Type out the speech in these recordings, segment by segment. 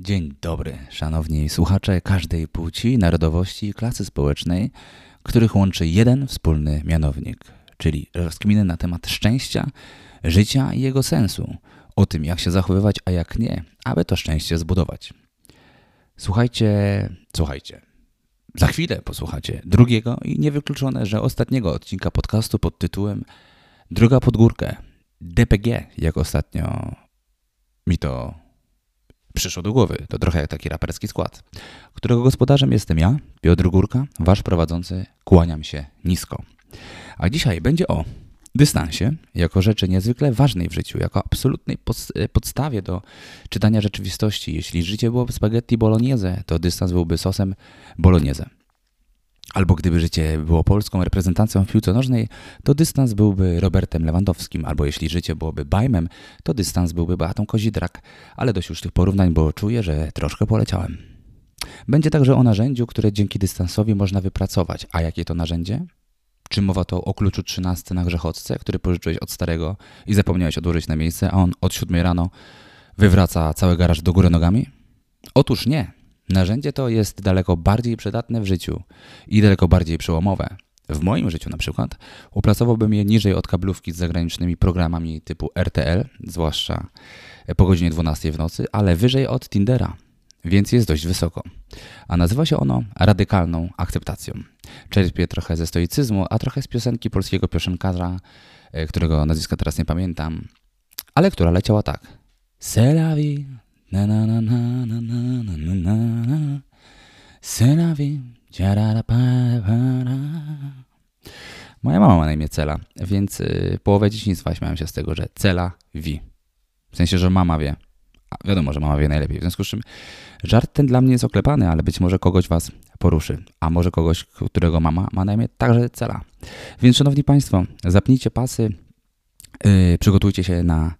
Dzień dobry, szanowni słuchacze każdej płci, narodowości i klasy społecznej, których łączy jeden wspólny mianownik, czyli rozkminy na temat szczęścia, życia i jego sensu, o tym jak się zachowywać, a jak nie, aby to szczęście zbudować. Słuchajcie, słuchajcie. Za chwilę posłuchacie drugiego i niewykluczone, że ostatniego odcinka podcastu pod tytułem Droga pod górkę, DPG, jak ostatnio mi to przyszło do głowy. To trochę jak taki raperski skład, którego gospodarzem jestem ja, Piotr Górka, wasz prowadzący. Kłaniam się nisko. A dzisiaj będzie o dystansie, jako rzeczy niezwykle ważnej w życiu, jako absolutnej podstawie do czytania rzeczywistości. Jeśli życie byłoby spaghetti bolognese, to dystans byłby sosem bolognese. Albo gdyby życie było polską reprezentacją w piłce nożnej, to dystans byłby Robertem Lewandowskim. Albo jeśli życie byłoby Bajmem, to dystans byłby Beatą Kozidrak. Ale dość już tych porównań, bo czuję, że troszkę poleciałem. Będzie także o narzędziu, które dzięki dystansowi można wypracować. A jakie to narzędzie? Czy mowa to o kluczu 13 na grzechotce, który pożyczyłeś od starego i zapomniałeś odłożyć na miejsce, a on od 7 rano wywraca cały garaż do góry nogami? Otóż nie. Narzędzie to jest daleko bardziej przydatne w życiu i daleko bardziej przełomowe. W moim życiu na przykład upracowałbym je niżej od kablówki z zagranicznymi programami typu RTL, zwłaszcza po godzinie 12 w nocy, ale wyżej od Tindera, więc jest dość wysoko. A nazywa się ono radykalną akceptacją. Czerpie trochę ze stoicyzmu, a trochę z piosenki polskiego piosenkarza, e, którego nazwiska teraz nie pamiętam, ale która leciała tak. Vie, na na na na na na na na na na Synawi Moja mama ma na imię Cela, więc y, połowę dzieciństwa śmiałem się z tego, że Cela wi. W sensie, że mama wie. A wiadomo, że mama wie najlepiej. W związku z czym żart ten dla mnie jest oklepany, ale być może kogoś was poruszy. A może kogoś, którego mama ma na imię także Cela. Więc szanowni państwo, zapnijcie pasy, yy, przygotujcie się na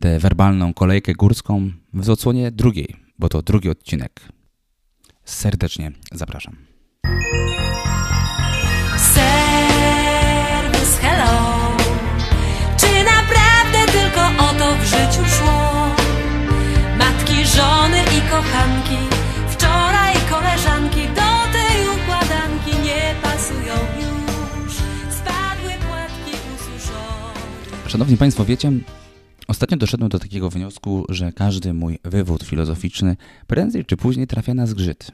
tę werbalną kolejkę górską w odsłonie drugiej, bo to drugi odcinek. Serdecznie zapraszam. Serwis, hello. Czy naprawdę tylko o to w życiu szło? Matki, żony i kochanki, wczoraj koleżanki do tej układanki nie pasują już. Spadły płatki. Szanowni Państwo, wiecie, Ostatnio doszedłem do takiego wniosku, że każdy mój wywód filozoficzny prędzej czy później trafia na zgrzyt.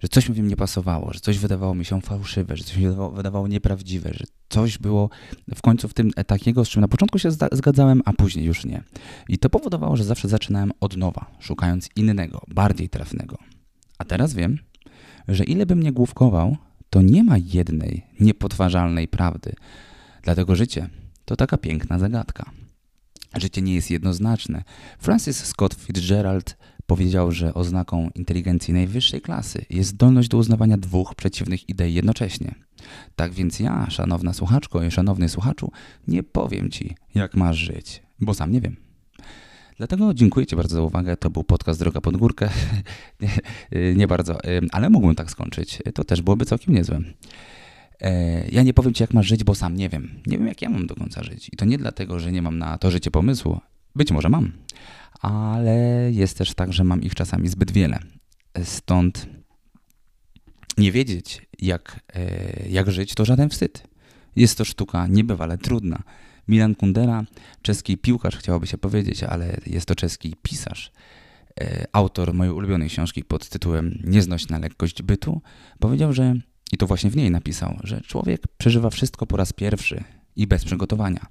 Że coś mi w nim nie pasowało, że coś wydawało mi się fałszywe, że coś mi wydawało, nieprawdziwe, że coś było w końcu w tym takiego, z czym na początku się zgadzałem, a później już nie. I to powodowało, że zawsze zaczynałem od nowa, szukając innego, bardziej trafnego. A teraz wiem, że ile bym nie główkował, to nie ma jednej niepodważalnej prawdy. Dlatego życie to taka piękna zagadka. Życie nie jest jednoznaczne. Francis Scott Fitzgerald powiedział, że oznaką inteligencji najwyższej klasy jest zdolność do uznawania dwóch przeciwnych idei jednocześnie. Tak więc ja, szanowna słuchaczko i szanowny słuchaczu, nie powiem Ci, jak masz żyć, bo sam nie wiem. Dlatego dziękuję Ci bardzo za uwagę. To był podcast Droga pod górkę. nie, nie bardzo, ale mógłbym tak skończyć. To też byłoby całkiem niezłe. E, ja nie powiem ci, jak masz żyć, bo sam nie wiem. Nie wiem, jak ja mam do końca żyć. I to nie dlatego, że nie mam na to życie pomysłu. Być może mam, ale jest też tak, że mam ich czasami zbyt wiele. Stąd nie wiedzieć, jak, e, jak żyć, to żaden wstyd. Jest to sztuka niebywale trudna. Milan Kundera, czeski piłkarz, chciałoby się powiedzieć, ale jest to czeski pisarz, e, autor mojej ulubionej książki pod tytułem Nieznośna lekkość bytu, powiedział, że i to właśnie w niej napisał, że człowiek przeżywa wszystko po raz pierwszy i bez przygotowania.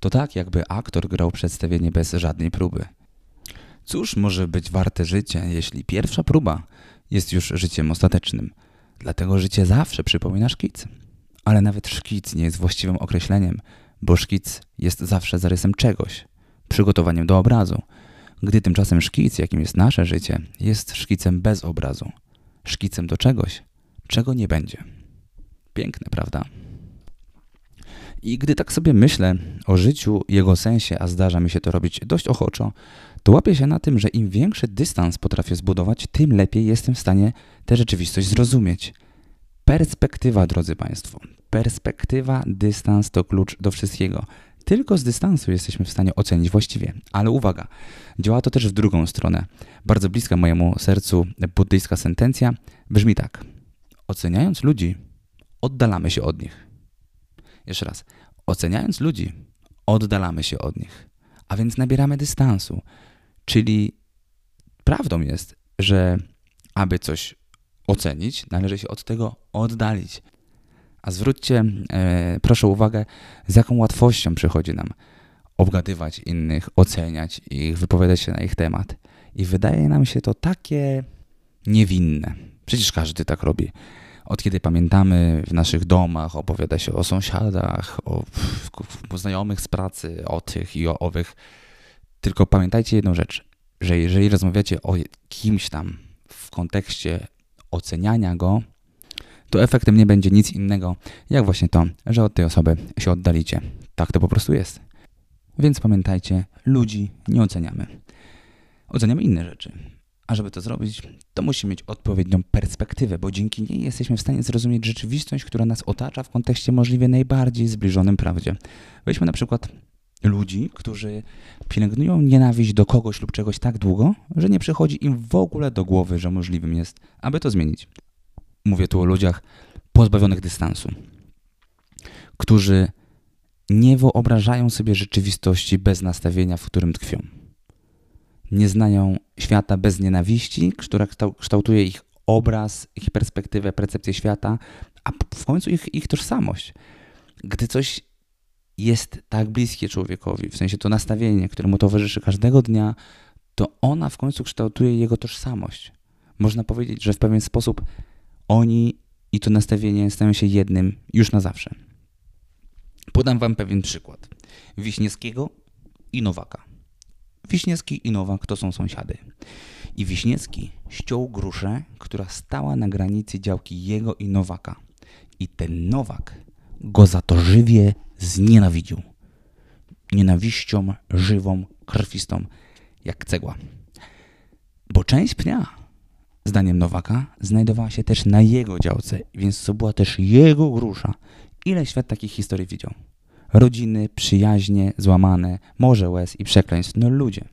To tak, jakby aktor grał przedstawienie bez żadnej próby. Cóż może być warte życie, jeśli pierwsza próba jest już życiem ostatecznym? Dlatego życie zawsze przypomina szkic. Ale nawet szkic nie jest właściwym określeniem, bo szkic jest zawsze zarysem czegoś, przygotowaniem do obrazu, gdy tymczasem szkic, jakim jest nasze życie, jest szkicem bez obrazu, szkicem do czegoś, czego nie będzie. Piękne, prawda? I gdy tak sobie myślę o życiu, jego sensie, a zdarza mi się to robić dość ochoczo, to łapię się na tym, że im większy dystans potrafię zbudować, tym lepiej jestem w stanie tę rzeczywistość zrozumieć. Perspektywa, drodzy Państwo. Perspektywa, dystans to klucz do wszystkiego. Tylko z dystansu jesteśmy w stanie ocenić właściwie. Ale uwaga, działa to też w drugą stronę. Bardzo bliska mojemu sercu buddyjska sentencja brzmi tak. Oceniając ludzi, oddalamy się od nich. Jeszcze raz. Oceniając ludzi, oddalamy się od nich. A więc nabieramy dystansu. Czyli prawdą jest, że aby coś ocenić, należy się od tego oddalić. A zwróćcie, e, proszę uwagę, z jaką łatwością przychodzi nam obgadywać innych, oceniać ich, wypowiadać się na ich temat. I wydaje nam się to takie niewinne. Przecież każdy tak robi. Od kiedy pamiętamy w naszych domach, opowiada się o sąsiadach, o, o znajomych z pracy, o tych i o owych. Tylko pamiętajcie jedną rzecz, że jeżeli rozmawiacie o kimś tam w kontekście oceniania go, to efektem nie będzie nic innego, jak właśnie to, że od tej osoby się oddalicie. Tak to po prostu jest. Więc pamiętajcie, ludzi nie oceniamy. Oceniamy inne rzeczy. A żeby to zrobić, to musimy mieć odpowiednią perspektywę, bo dzięki niej jesteśmy w stanie zrozumieć rzeczywistość, która nas otacza w kontekście możliwie najbardziej zbliżonym prawdzie. Weźmy na przykład ludzi, którzy pielęgnują nienawiść do kogoś lub czegoś tak długo, że nie przychodzi im w ogóle do głowy, że możliwym jest, aby to zmienić. Mówię tu o ludziach pozbawionych dystansu, którzy nie wyobrażają sobie rzeczywistości bez nastawienia, w którym tkwią. Nie znają świata bez nienawiści, która kształtuje ich obraz, ich perspektywę, percepcję świata, a w końcu ich, ich tożsamość. Gdy coś jest tak bliskie człowiekowi, w sensie to nastawienie, któremu towarzyszy każdego dnia, to ona w końcu kształtuje jego tożsamość. Można powiedzieć, że w pewien sposób oni i to nastawienie stają się jednym już na zawsze. Podam wam pewien przykład. Wiśniewskiego i Nowaka. Wiśniewski i Nowak to są sąsiady. I Wiśniewski ściął gruszę, która stała na granicy działki jego i Nowaka. I ten Nowak go za to żywie znienawidził. Nienawiścią żywą, krwistą, jak cegła. Bo część pnia, zdaniem Nowaka, znajdowała się też na jego działce, więc to była też jego grusza. Ile świat takich historii widział? Rodziny, przyjaźnie, złamane, morze łez i przekleństw. No ludzie.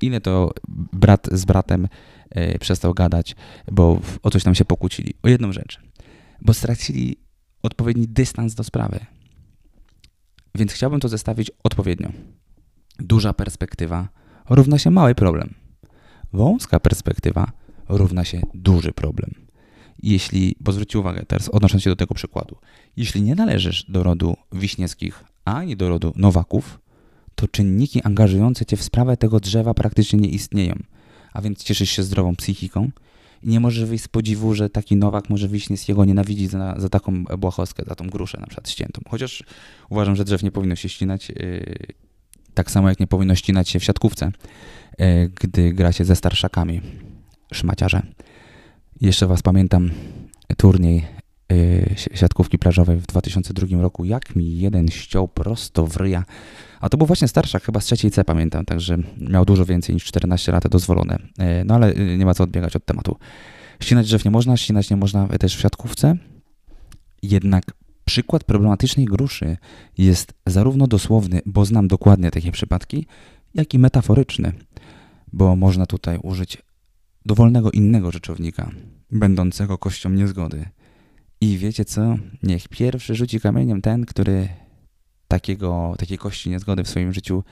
Ile to brat z bratem e, przestał gadać, bo o coś tam się pokłócili. O jedną rzecz. Bo stracili odpowiedni dystans do sprawy. Więc chciałbym to zestawić odpowiednio. Duża perspektywa równa się mały problem. Wąska perspektywa równa się duży problem. Jeśli, bo zwróćcie uwagę teraz, odnosząc się do tego przykładu, jeśli nie należysz do rodu Wiśniewskich ani do rodu Nowaków, to czynniki angażujące cię w sprawę tego drzewa praktycznie nie istnieją. A więc cieszysz się zdrową psychiką, i nie możesz wyjść z podziwu, że taki Nowak może jego nienawidzi za, za taką błahostkę, za tą gruszę na przykład ściętą. Chociaż uważam, że drzew nie powinno się ścinać, yy, tak samo jak nie powinno ścinać się w siatkówce, yy, gdy gra się ze starszakami, szmaciarze. Jeszcze was pamiętam turniej yy, siatkówki plażowej w 2002 roku, jak mi jeden ściął prosto w ryja a to był właśnie starszak, chyba z trzeciej C pamiętam, także miał dużo więcej niż 14 lat dozwolone. E, no ale e, nie ma co odbiegać od tematu. Ścinać drzew nie można, ścinać nie można też w siatkówce. Jednak przykład problematycznej gruszy jest zarówno dosłowny, bo znam dokładnie takie przypadki, jak i metaforyczny, bo można tutaj użyć dowolnego innego rzeczownika, będącego kością niezgody. I wiecie co? Niech pierwszy rzuci kamieniem ten, który takiego, takiej kości niezgody w swoim życiu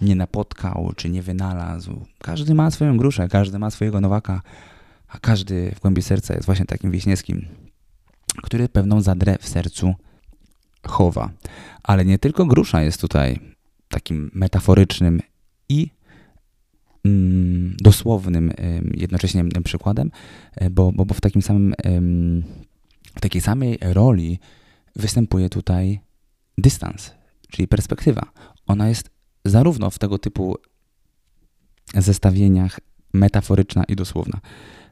nie napotkał czy nie wynalazł. Każdy ma swoją gruszę, każdy ma swojego nowaka, a każdy w głębi serca jest właśnie takim wieśniewskim, który pewną zadrę w sercu chowa. Ale nie tylko grusza jest tutaj takim metaforycznym i dosłownym jednocześnie przykładem, e, bo, bo, bo w takim samym w takiej samej roli występuje tutaj dystans, czyli perspektywa. Ona jest zarówno w tego typu zestawieniach metaforyczna i dosłowna,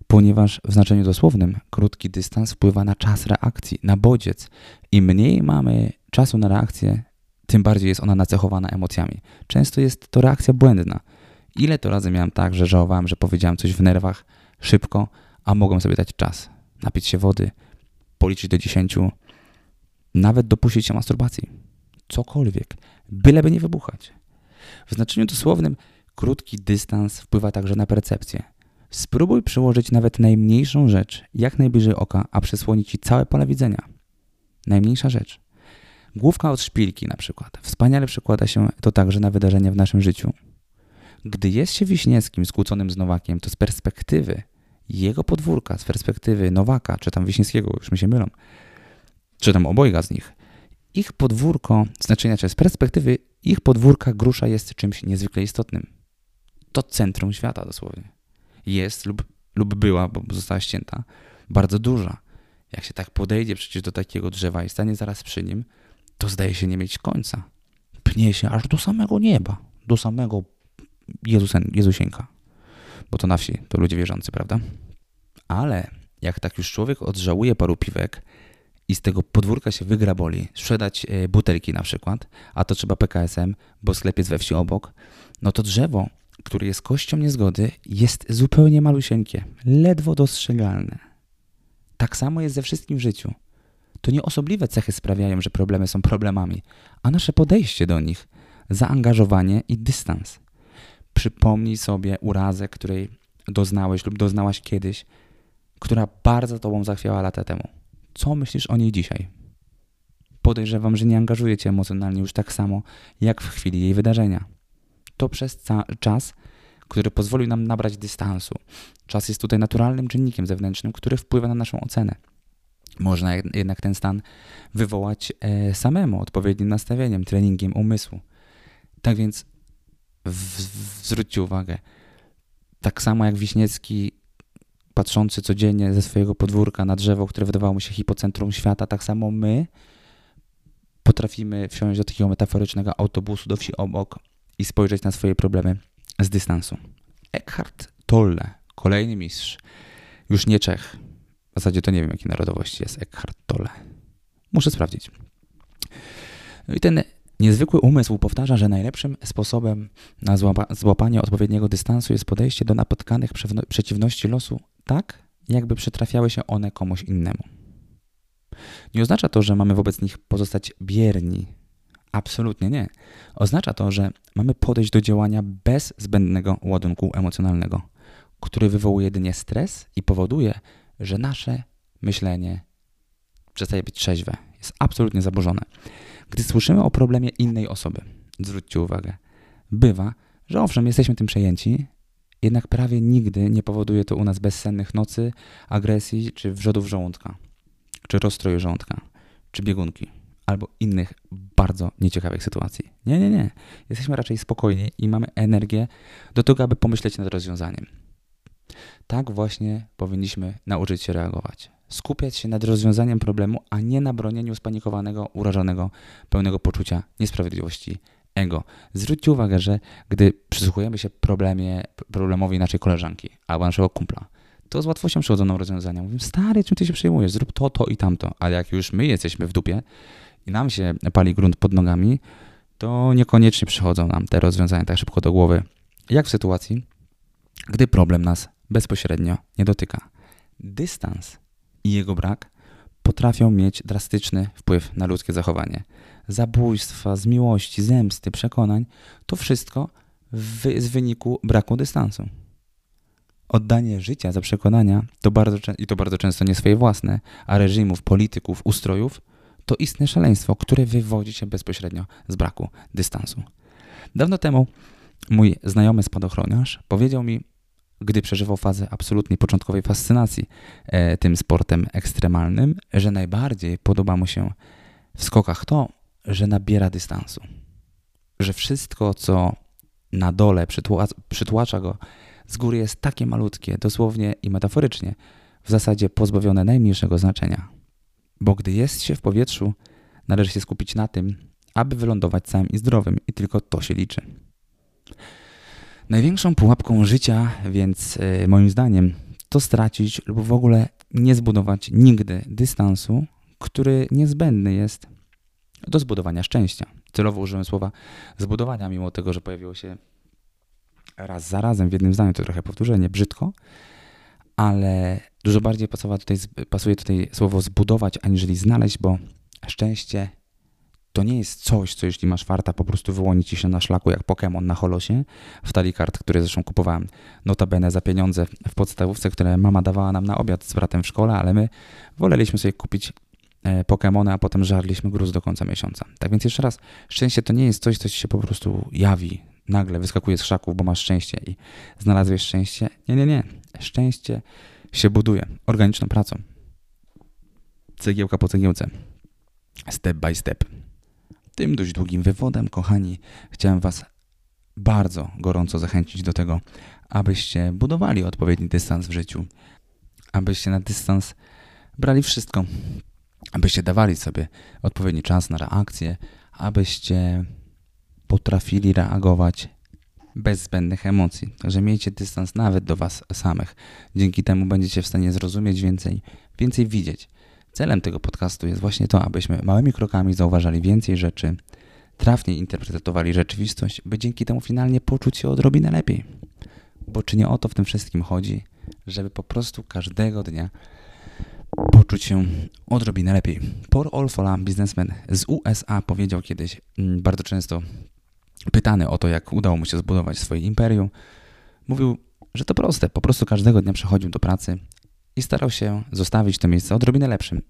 ponieważ w znaczeniu dosłownym krótki dystans wpływa na czas reakcji, na bodziec. Im mniej mamy czasu na reakcję, tym bardziej jest ona nacechowana emocjami. Często jest to reakcja błędna. Ile to razy miałem tak, że żałowałem, że powiedziałem coś w nerwach szybko, a mogłem sobie dać czas, napić się wody, policzyć do dziesięciu, nawet dopuścić się masturbacji cokolwiek, byleby nie wybuchać. W znaczeniu dosłownym krótki dystans wpływa także na percepcję. Spróbuj przyłożyć nawet najmniejszą rzecz jak najbliżej oka, a przysłoni ci całe pole widzenia. Najmniejsza rzecz. Główka od szpilki na przykład. Wspaniale przekłada się to także na wydarzenia w naszym życiu. Gdy jest się Wiśniewskim skłóconym z Nowakiem, to z perspektywy jego podwórka, z perspektywy Nowaka, czy tam Wiśniewskiego, już mi się mylą, czy tam obojga z nich, ich podwórko, znaczy inaczej, z perspektywy ich podwórka grusza jest czymś niezwykle istotnym. To centrum świata dosłownie. Jest lub, lub była, bo została ścięta, bardzo duża. Jak się tak podejdzie przecież do takiego drzewa i stanie zaraz przy nim, to zdaje się nie mieć końca. Pnie się aż do samego nieba, do samego Jezusen, Jezusieńka. Bo to na wsi, to ludzie wierzący, prawda? Ale jak tak już człowiek odżałuje paru piwek i z tego podwórka się wygraboli, sprzedać e, butelki na przykład, a to trzeba PKSM, bo sklep jest we wsi obok, no to drzewo, które jest kością niezgody, jest zupełnie malusieńkie, ledwo dostrzegalne. Tak samo jest ze wszystkim w życiu. To nie osobliwe cechy sprawiają, że problemy są problemami, a nasze podejście do nich, zaangażowanie i dystans. Przypomnij sobie urazę, której doznałeś lub doznałaś kiedyś, która bardzo tobą zachwiała lata temu. Co myślisz o niej dzisiaj? Podejrzewam, że nie angażuje cię emocjonalnie już tak samo, jak w chwili jej wydarzenia. To przez czas, który pozwolił nam nabrać dystansu. Czas jest tutaj naturalnym czynnikiem zewnętrznym, który wpływa na naszą ocenę. Można jednak ten stan wywołać e, samemu, odpowiednim nastawieniem, treningiem umysłu. Tak więc w, w, zwróćcie uwagę, tak samo jak Wiśniewski patrzący codziennie ze swojego podwórka na drzewo, które wydawało mu się hipocentrum świata, tak samo my potrafimy wsiąść do takiego metaforycznego autobusu do wsi obok i spojrzeć na swoje problemy z dystansu. Eckhart Tolle, kolejny mistrz, już nie Czech. W zasadzie to nie wiem, jakiej narodowości jest Eckhart Tolle. Muszę sprawdzić. No i ten niezwykły umysł powtarza, że najlepszym sposobem na złapa złapanie odpowiedniego dystansu jest podejście do napotkanych przeciwności losu tak, jakby przytrafiały się one komuś innemu. Nie oznacza to, że mamy wobec nich pozostać bierni. Absolutnie nie. Oznacza to, że mamy podejść do działania bez zbędnego ładunku emocjonalnego, który wywołuje jedynie stres i powoduje, że nasze myślenie przestaje być trzeźwe, jest absolutnie zaburzone. Gdy słyszymy o problemie innej osoby, zwróćcie uwagę, bywa, że owszem, jesteśmy tym przejęci, jednak prawie nigdy nie powoduje to u nas bezsennych nocy, agresji czy wrzodów żołądka, czy rozstroju żołądka, czy biegunki, albo innych bardzo nieciekawych sytuacji. Nie, nie, nie. Jesteśmy raczej spokojni i mamy energię do tego, aby pomyśleć nad rozwiązaniem. Tak właśnie powinniśmy nauczyć się reagować. Skupiać się nad rozwiązaniem problemu, a nie na bronieniu spanikowanego, urażonego, pełnego poczucia niesprawiedliwości ego. Zwróćcie uwagę, że gdy przysłuchujemy się problemie, problemowi naszej koleżanki albo naszego kumpla, to z łatwością przychodzą nam rozwiązania. Mówimy, stary, czym ty się przejmujesz? Zrób to, to i tamto. Ale jak już my jesteśmy w dupie i nam się pali grunt pod nogami, to niekoniecznie przychodzą nam te rozwiązania tak szybko do głowy, jak w sytuacji, gdy problem nas bezpośrednio nie dotyka. Dystans i jego brak potrafią mieć drastyczny wpływ na ludzkie zachowanie zabójstwa, z miłości, zemsty, przekonań, to wszystko w, z wyniku braku dystansu. Oddanie życia za przekonania, to bardzo, i to bardzo często nie swoje własne, a reżimów, polityków, ustrojów, to istne szaleństwo, które wywodzi się bezpośrednio z braku dystansu. Dawno temu mój znajomy spadochroniarz powiedział mi, gdy przeżywał fazę absolutnej początkowej fascynacji e, tym sportem ekstremalnym, że najbardziej podoba mu się w skokach to, że nabiera dystansu. Że wszystko, co na dole przytłacza go z góry jest takie malutkie, dosłownie i metaforycznie, w zasadzie pozbawione najmniejszego znaczenia. Bo gdy jest się w powietrzu, należy się skupić na tym, aby wylądować całym i zdrowym, i tylko to się liczy. Największą pułapką życia, więc yy, moim zdaniem, to stracić lub w ogóle nie zbudować nigdy dystansu, który niezbędny jest do zbudowania szczęścia. Celowo użyłem słowa zbudowania, mimo tego, że pojawiło się raz za razem w jednym zdaniu, to trochę powtórzenie, brzydko, ale dużo bardziej pasuje tutaj, pasuje tutaj słowo zbudować, aniżeli znaleźć, bo szczęście to nie jest coś, co jeśli masz farta, po prostu wyłoni ci się na szlaku jak Pokémon na holosie w talii kart, które zresztą kupowałem notabene za pieniądze w podstawówce, które mama dawała nam na obiad z bratem w szkole, ale my woleliśmy sobie kupić e, Pokémony, a potem żarliśmy gruz do końca miesiąca. Tak więc jeszcze raz, szczęście to nie jest coś, co ci się po prostu jawi, nagle wyskakuje z krzaków, bo masz szczęście i znalazłeś szczęście. Nie, nie, nie. Szczęście się buduje organiczną pracą. Cegiełka po cegiełce. Step by step. Tym dość długim wywodem, kochani, chciałem Was bardzo gorąco zachęcić do tego, abyście budowali odpowiedni dystans w życiu, abyście na dystans brali wszystko, abyście dawali sobie odpowiedni czas na reakcję, abyście potrafili reagować bez zbędnych emocji. Także miejcie dystans nawet do Was samych. Dzięki temu będziecie w stanie zrozumieć więcej, więcej widzieć. Celem tego podcastu jest właśnie to, abyśmy małymi krokami zauważali więcej rzeczy, trafnie interpretowali rzeczywistość, by dzięki temu finalnie poczuć się odrobinę lepiej. Bo czy nie o to w tym wszystkim chodzi, żeby po prostu każdego dnia poczuć się odrobinę lepiej. Paul Olfola, biznesmen z USA, powiedział kiedyś mm, bardzo często pytany o to, jak udało mu się zbudować swoje imperium, mówił, że to proste. Po prostu każdego dnia przechodził do pracy i starał się zostawić to miejsce odrobinę lepszym.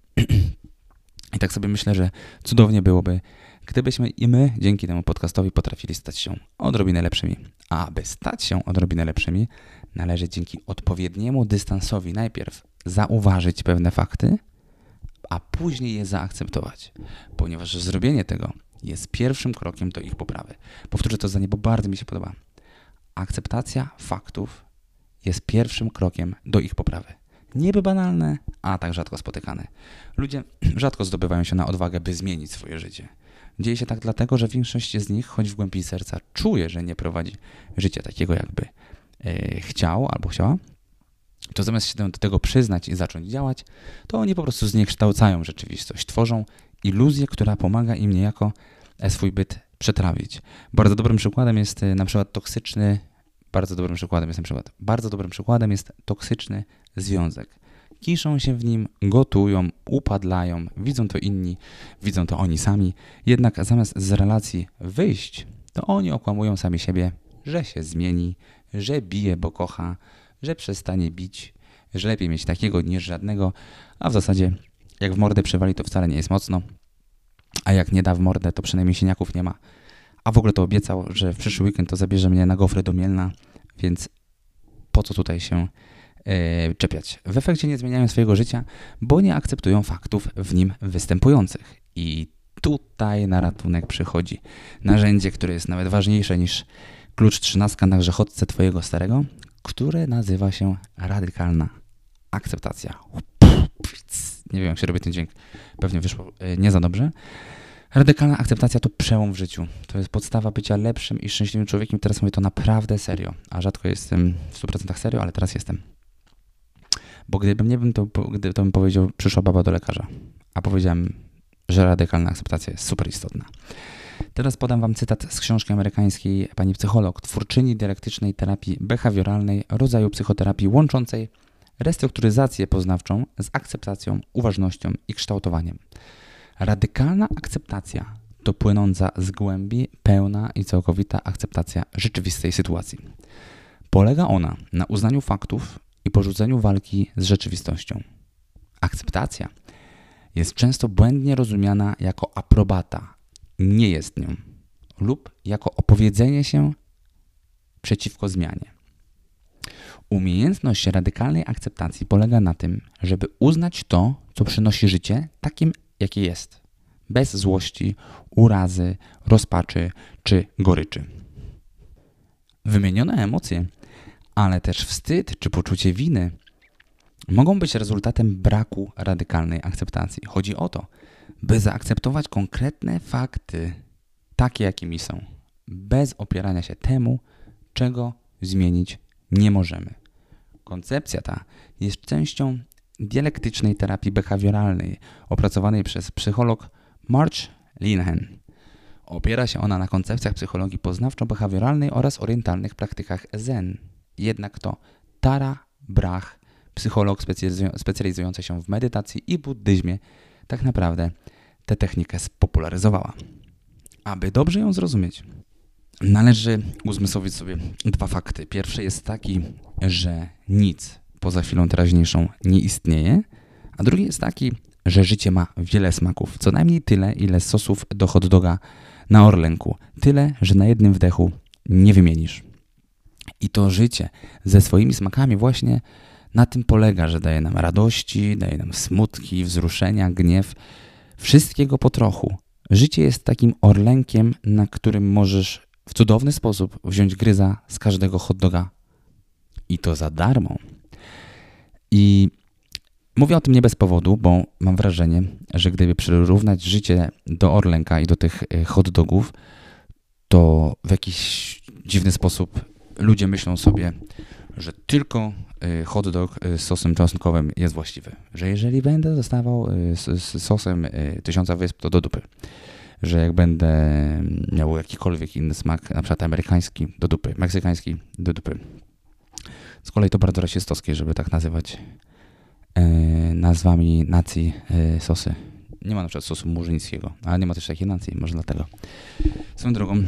I tak sobie myślę, że cudownie byłoby, gdybyśmy i my dzięki temu podcastowi potrafili stać się odrobinę lepszymi. A aby stać się odrobinę lepszymi, należy dzięki odpowiedniemu dystansowi najpierw zauważyć pewne fakty, a później je zaakceptować, ponieważ zrobienie tego jest pierwszym krokiem do ich poprawy. Powtórzę to zdanie, bo bardzo mi się podoba. Akceptacja faktów jest pierwszym krokiem do ich poprawy. Niby banalne, a tak rzadko spotykane. Ludzie rzadko zdobywają się na odwagę, by zmienić swoje życie. Dzieje się tak dlatego, że większość z nich, choć w głębi serca, czuje, że nie prowadzi życia takiego, jakby e, chciał albo chciała, to zamiast się do tego przyznać i zacząć działać, to oni po prostu zniekształcają rzeczywistość, tworzą iluzję, która pomaga im niejako e, swój byt przetrawić. Bardzo dobrym przykładem jest e, na przykład toksyczny, bardzo dobrym przykładem jest na przykład, bardzo dobrym przykładem jest toksyczny związek. Kiszą się w nim, gotują, upadlają, widzą to inni, widzą to oni sami, jednak zamiast z relacji wyjść, to oni okłamują sami siebie, że się zmieni, że bije, bo kocha, że przestanie bić, że lepiej mieć takiego niż żadnego, a w zasadzie jak w mordę przewali, to wcale nie jest mocno, a jak nie da w mordę, to przynajmniej siniaków nie ma. A w ogóle to obiecał, że w przyszły weekend to zabierze mnie na gofry do Mielna, więc po co tutaj się yy, czepiać? W efekcie nie zmieniają swojego życia, bo nie akceptują faktów w nim występujących. I tutaj na ratunek przychodzi narzędzie, które jest nawet ważniejsze niż klucz trzynastka na grzechotce twojego starego, które nazywa się radykalna akceptacja. Nie wiem, jak się robi ten dźwięk. Pewnie wyszło e, nie za dobrze. Radykalna akceptacja to przełom w życiu. To jest podstawa bycia lepszym i szczęśliwym człowiekiem. Teraz mówię to naprawdę serio. A rzadko jestem w 100% serio, ale teraz jestem. Bo gdybym nie bym to, to bym powiedział, przyszła baba do lekarza. A powiedziałem, że radykalna akceptacja jest super istotna. Teraz podam Wam cytat z książki amerykańskiej pani psycholog, twórczyni dialektycznej terapii behawioralnej, rodzaju psychoterapii łączącej restrukturyzację poznawczą z akceptacją, uważnością i kształtowaniem. Radykalna akceptacja to płynąca z głębi, pełna i całkowita akceptacja rzeczywistej sytuacji. Polega ona na uznaniu faktów i porzuceniu walki z rzeczywistością. Akceptacja jest często błędnie rozumiana jako aprobata, nie jest nią, lub jako opowiedzenie się przeciwko zmianie. Umiejętność radykalnej akceptacji polega na tym, żeby uznać to, co przynosi życie, takim, jakie jest, bez złości, urazy, rozpaczy czy goryczy. Wymienione emocje, ale też wstyd czy poczucie winy mogą być rezultatem braku radykalnej akceptacji. Chodzi o to, by zaakceptować konkretne fakty, takie jakimi są, bez opierania się temu, czego zmienić nie możemy. Koncepcja ta jest częścią dialektycznej terapii behawioralnej opracowanej przez psycholog March Linehan. Opiera się ona na koncepcjach psychologii poznawczo-behawioralnej oraz orientalnych praktykach zen. Jednak to Tara Brach, psycholog specjalizujący się w medytacji i buddyzmie, tak naprawdę tę technikę spopularyzowała. aby dobrze ją zrozumieć, należy uzmysłowić sobie dwa fakty. Pierwszy jest taki, że nic poza chwilą teraźniejszą nie istnieje, a drugi jest taki, że życie ma wiele smaków. Co najmniej tyle, ile sosów do hot doga na Orlenku. Tyle, że na jednym wdechu nie wymienisz. I to życie ze swoimi smakami właśnie na tym polega, że daje nam radości, daje nam smutki, wzruszenia, gniew, wszystkiego po trochu. Życie jest takim orlenkiem, na którym możesz w cudowny sposób wziąć gryza z każdego hot doga. I to za darmo. I mówię o tym nie bez powodu, bo mam wrażenie, że gdyby przyrównać życie do Orlenka i do tych e, hot dogów, to w jakiś dziwny sposób ludzie myślą sobie, że tylko y, hot dog y, z sosem czosnkowym jest właściwy. Że jeżeli będę dostawał y, z, z sosem tysiąca wysp, to do dupy. Że jak będę miał jakikolwiek inny smak, na przykład amerykański, do dupy, meksykański, do dupy. Z kolei to bardzo rasistowskie, żeby tak nazywać nazwami nacji sosy. Nie ma na przykład sosu murzyńskiego, ale nie ma też takiej nacji, może dlatego. Swoją drogą,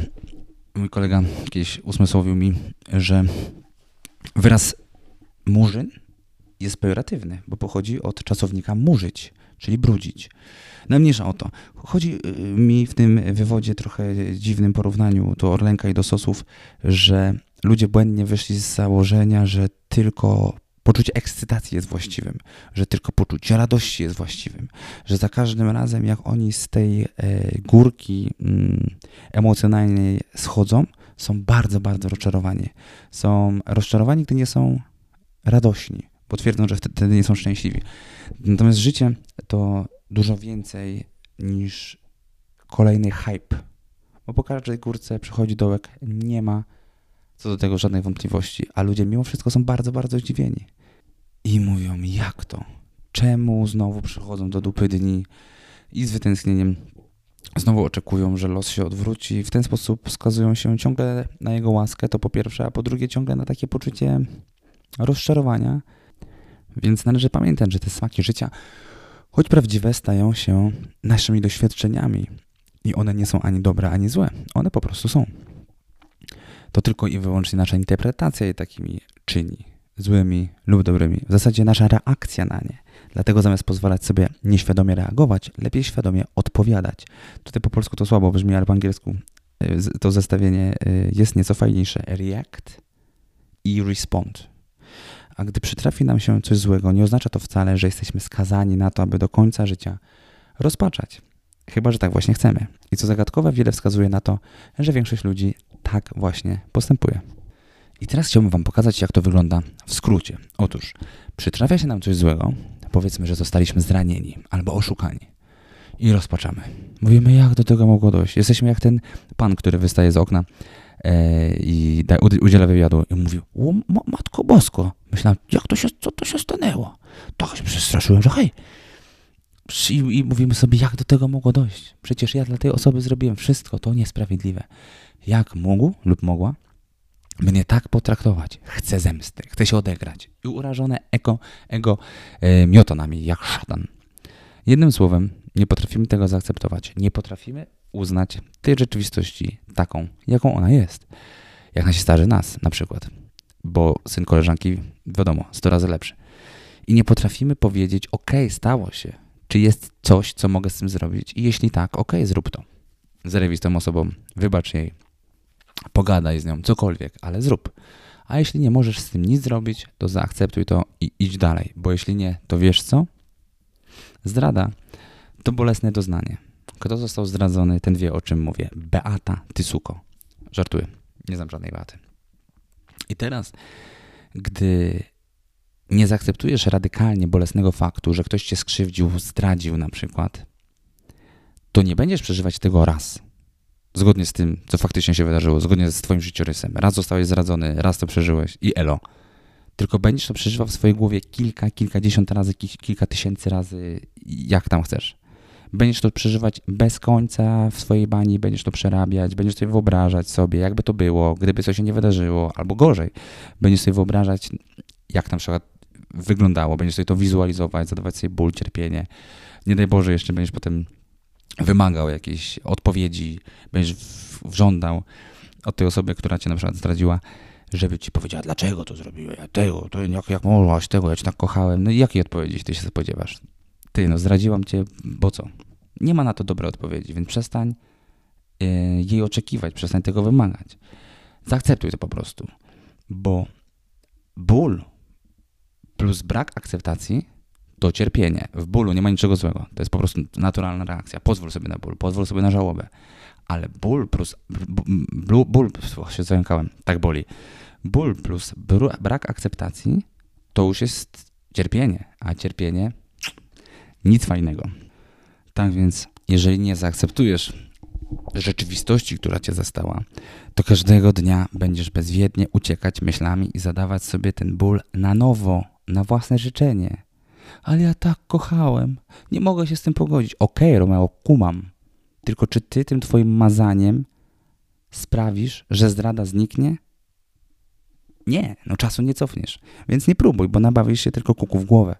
mój kolega kiedyś usmysłowił mi, że wyraz murzyn jest pejoratywny, bo pochodzi od czasownika murzyć, czyli brudzić. No mniejsza o to. Chodzi y, mi w tym wywodzie trochę dziwnym porównaniu do Orlenka i do sosów, że ludzie błędnie wyszli z założenia, że tylko poczucie ekscytacji jest właściwym, że tylko poczucie radości jest właściwym, że za każdym razem, jak oni z tej e, górki mm, emocjonalnej schodzą, są bardzo, bardzo rozczarowani. Są rozczarowani, gdy nie są radośni, bo twierdzą, że wtedy nie są szczęśliwi. Natomiast życie to dużo więcej niż kolejny hype, bo po każdej górce przychodzi dołek, nie ma co do tego żadnej wątpliwości, a ludzie mimo wszystko są bardzo, bardzo zdziwieni. I mówią, jak to? Czemu znowu przychodzą do dupy dni i z wytęsknieniem znowu oczekują, że los się odwróci. W ten sposób wskazują się ciągle na jego łaskę, to po pierwsze, a po drugie ciągle na takie poczucie rozczarowania. Więc należy pamiętać, że te smaki życia, choć prawdziwe, stają się naszymi doświadczeniami. I one nie są ani dobre, ani złe. One po prostu są. To tylko i wyłącznie nasza interpretacja je takimi czyni złymi lub dobrymi. W zasadzie nasza reakcja na nie. Dlatego zamiast pozwalać sobie nieświadomie reagować, lepiej świadomie odpowiadać. Tutaj po polsku to słabo brzmi, ale po angielsku y, to zestawienie y, jest nieco fajniejsze. React i respond. A gdy przytrafi nam się coś złego, nie oznacza to wcale, że jesteśmy skazani na to, aby do końca życia rozpaczać. Chyba, że tak właśnie chcemy. I co zagadkowe, wiele wskazuje na to, że większość ludzi tak właśnie postępuje. I teraz chciałbym Wam pokazać, jak to wygląda w skrócie. Otóż, przytrafia się nam coś złego, powiedzmy, że zostaliśmy zranieni albo oszukani. I rozpaczamy. Mówimy, jak do tego mogło dojść. Jesteśmy jak ten pan, który wystaje z okna e, i da, udziela wywiadu i mówi, Matko Bosko. Myślałem, jak to się, co to się stanęło? Tak się przestraszyłem, że hej. I, I mówimy sobie, jak do tego mogło dojść. Przecież ja dla tej osoby zrobiłem wszystko, to niesprawiedliwe. Jak mógł lub mogła mnie tak potraktować. Chcę zemsty, chcę się odegrać. I urażone ego, ego e, jak szatan. Jednym słowem, nie potrafimy tego zaakceptować. Nie potrafimy uznać tej rzeczywistości taką, jaką ona jest. Jak nasi starzy nas na przykład. Bo syn koleżanki, wiadomo, 100 razy lepszy. I nie potrafimy powiedzieć, ok, stało się. Czy jest coś, co mogę z tym zrobić? I jeśli tak, ok, zrób to. Zarewi z tą osobą, wybacz jej, pogadaj z nią, cokolwiek, ale zrób. A jeśli nie możesz z tym nic zrobić, to zaakceptuj to i idź dalej, bo jeśli nie, to wiesz co? Zdrada to bolesne doznanie. Kto został zdradzony, ten wie o czym mówię. Beata Tysuko. Żartuję, nie znam żadnej Beaty. I teraz, gdy nie zaakceptujesz radykalnie bolesnego faktu, że ktoś cię skrzywdził, zdradził na przykład, to nie będziesz przeżywać tego raz zgodnie z tym, co faktycznie się wydarzyło, zgodnie z twoim życiorysem. Raz zostałeś zradzony, raz to przeżyłeś i elo. Tylko będziesz to przeżywał w swojej głowie kilka, kilkadziesiąt razy, kilka tysięcy razy, jak tam chcesz. Będziesz to przeżywać bez końca w swojej bani, będziesz to przerabiać, będziesz sobie wyobrażać sobie, jakby to było, gdyby coś się nie wydarzyło, albo gorzej, będziesz sobie wyobrażać, jak na przykład wyglądało, będziesz sobie to wizualizować, zadawać sobie ból, cierpienie. Nie daj Boże, jeszcze będziesz potem wymagał jakiejś odpowiedzi, będziesz wżądał od tej osoby, która cię na przykład zdradziła, żeby ci powiedziała, dlaczego to zrobiłeś, ja tego, to jak, jak mogłaś tego, ja cię tak kochałem. No i jakiej odpowiedzi ty się spodziewasz? Ty, no zdradziłam cię, bo co? Nie ma na to dobrej odpowiedzi, więc przestań yy, jej oczekiwać, przestań tego wymagać. Zaakceptuj to po prostu, bo ból plus brak akceptacji to cierpienie. W bólu nie ma niczego złego. To jest po prostu naturalna reakcja. Pozwól sobie na ból, pozwól sobie na żałobę. Ale ból plus. Ból, ból się zająkałem, tak boli. Ból plus brak akceptacji to już jest cierpienie, a cierpienie nic fajnego. Tak więc, jeżeli nie zaakceptujesz rzeczywistości, która cię zastała, to każdego dnia będziesz bezwiednie uciekać myślami i zadawać sobie ten ból na nowo, na własne życzenie. Ale ja tak kochałem, nie mogę się z tym pogodzić. Okej, okay, Romeo, kumam. Tylko czy ty tym twoim mazaniem sprawisz, że zdrada zniknie? Nie, no czasu nie cofniesz. Więc nie próbuj, bo nabawisz się tylko kuku w głowę.